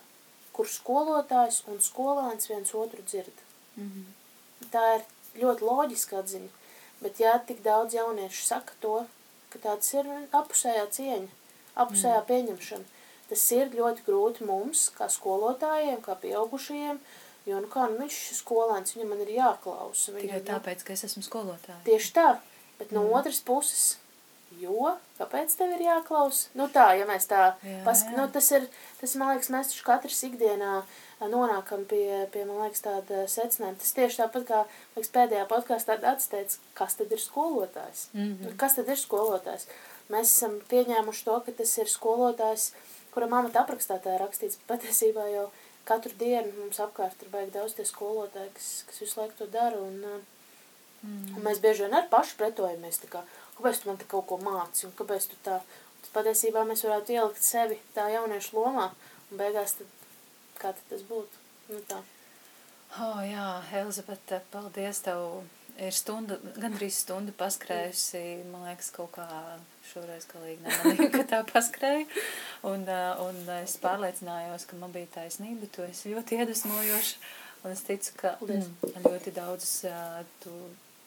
kur skolotājs un skolēns viens otru dzird. Mm -hmm. Tā ir ļoti loģiska atziņa, bet jā, tik daudz jauniešu saka to, ka tāds ir apusējā cieņa, apusējā mm. pieņemšana. Tas ir ļoti grūti mums, kā skolotājiem, kā pieaugušajiem, jo, nu kā, nu viņš ir skolēns, viņam man ir jāklausa. Tikai tāpēc, ka es esmu skolotāja. Tieši tā, bet no mm. otras puses jo, kāpēc tev ir jāklaus? Nu tā, ja mēs tā, jā, pask... jā. nu tas ir, tas man liekas, mēs taču katrs ikdienā nonākam pie, pie man liekas, tāda secinājuma. Tas tieši tāpat kā, liekas, pēdējā podkāstā atsteidz, kas tad ir skolotājs? Mm -hmm. Kas tad ir skolotājs? Mēs esam pieņēmuši to, ka tas ir skolotājs, kura amata aprakstā tā rakstīts, bet patiesībā jau katru dienu mums apkārt ir baigi daudz tie skolotāji, kas, kas visu laiku to dara, un, mm. un mēs bieži vien ar paši pretojamies, tā kā, kāpēc tu man te kaut ko māci, un kāpēc tu tā, tad patiesībā mēs varētu ielikt sevi tā jauniešu lomā, un beigās tad, kā tad tas būtu, nu tā. O, oh, jā, Elizabete, paldies tev. Ir stunda, gandrīz stunda paskrējusi, man liekas, kaut kā šoreiz galīgi nemanīju, ka tā paskrēja. Un, un es pārliecinājos, ka man bija taisnība, tu esi ļoti iedvesmojoša. Un es ticu, ka mm, ļoti daudz tu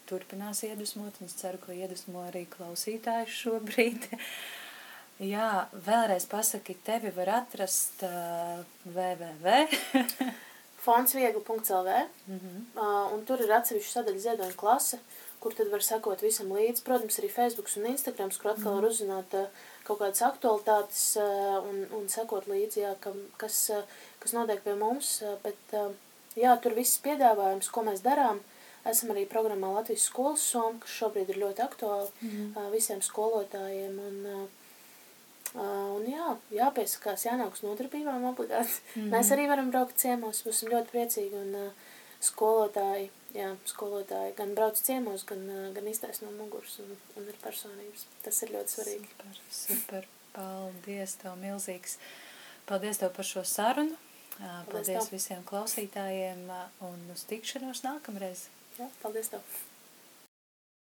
turpinās iedvesmot, un es ceru, ka iedvesmo arī klausītājus šobrīd. (laughs) Jā, vēlreiz pasaki, tevi var atrast uh, www. (laughs) fondsviegli.lv mm -hmm. uh, un tur ir atsevišķa sadaļa ziedoņa klase, kur tad var sekot visam līdzi. Protams, arī Facebooks un Instagrams, kur atkal mm -hmm. var uzzināt uh, kaut kādas aktualitātes uh, un, un sekot līdzi, jā, kam, kas, uh, kas notiek pie mums, uh, bet uh, jā, tur viss piedāvājums, ko mēs darām, esam arī programmā Latvijas skolas soma, kas šobrīd ir ļoti aktuāli mm. visiem skolotājiem. Un, un jā, jāpiesakās, jānāk uz nodarbībām obligāti. Mm. Mēs arī varam braukt ciemos, būsim ļoti priecīgi. Un skolotāji, jā, skolotāji gan brauc ciemos, gan, gan iztais no muguras un, un ir personības. Tas ir ļoti svarīgi. Super, super. Paldies tev milzīgs. Paldies tev par šo sarunu. Paldies, paldies visiem klausītājiem un uz tikšanos nākamreiz. Jā, paldies tev.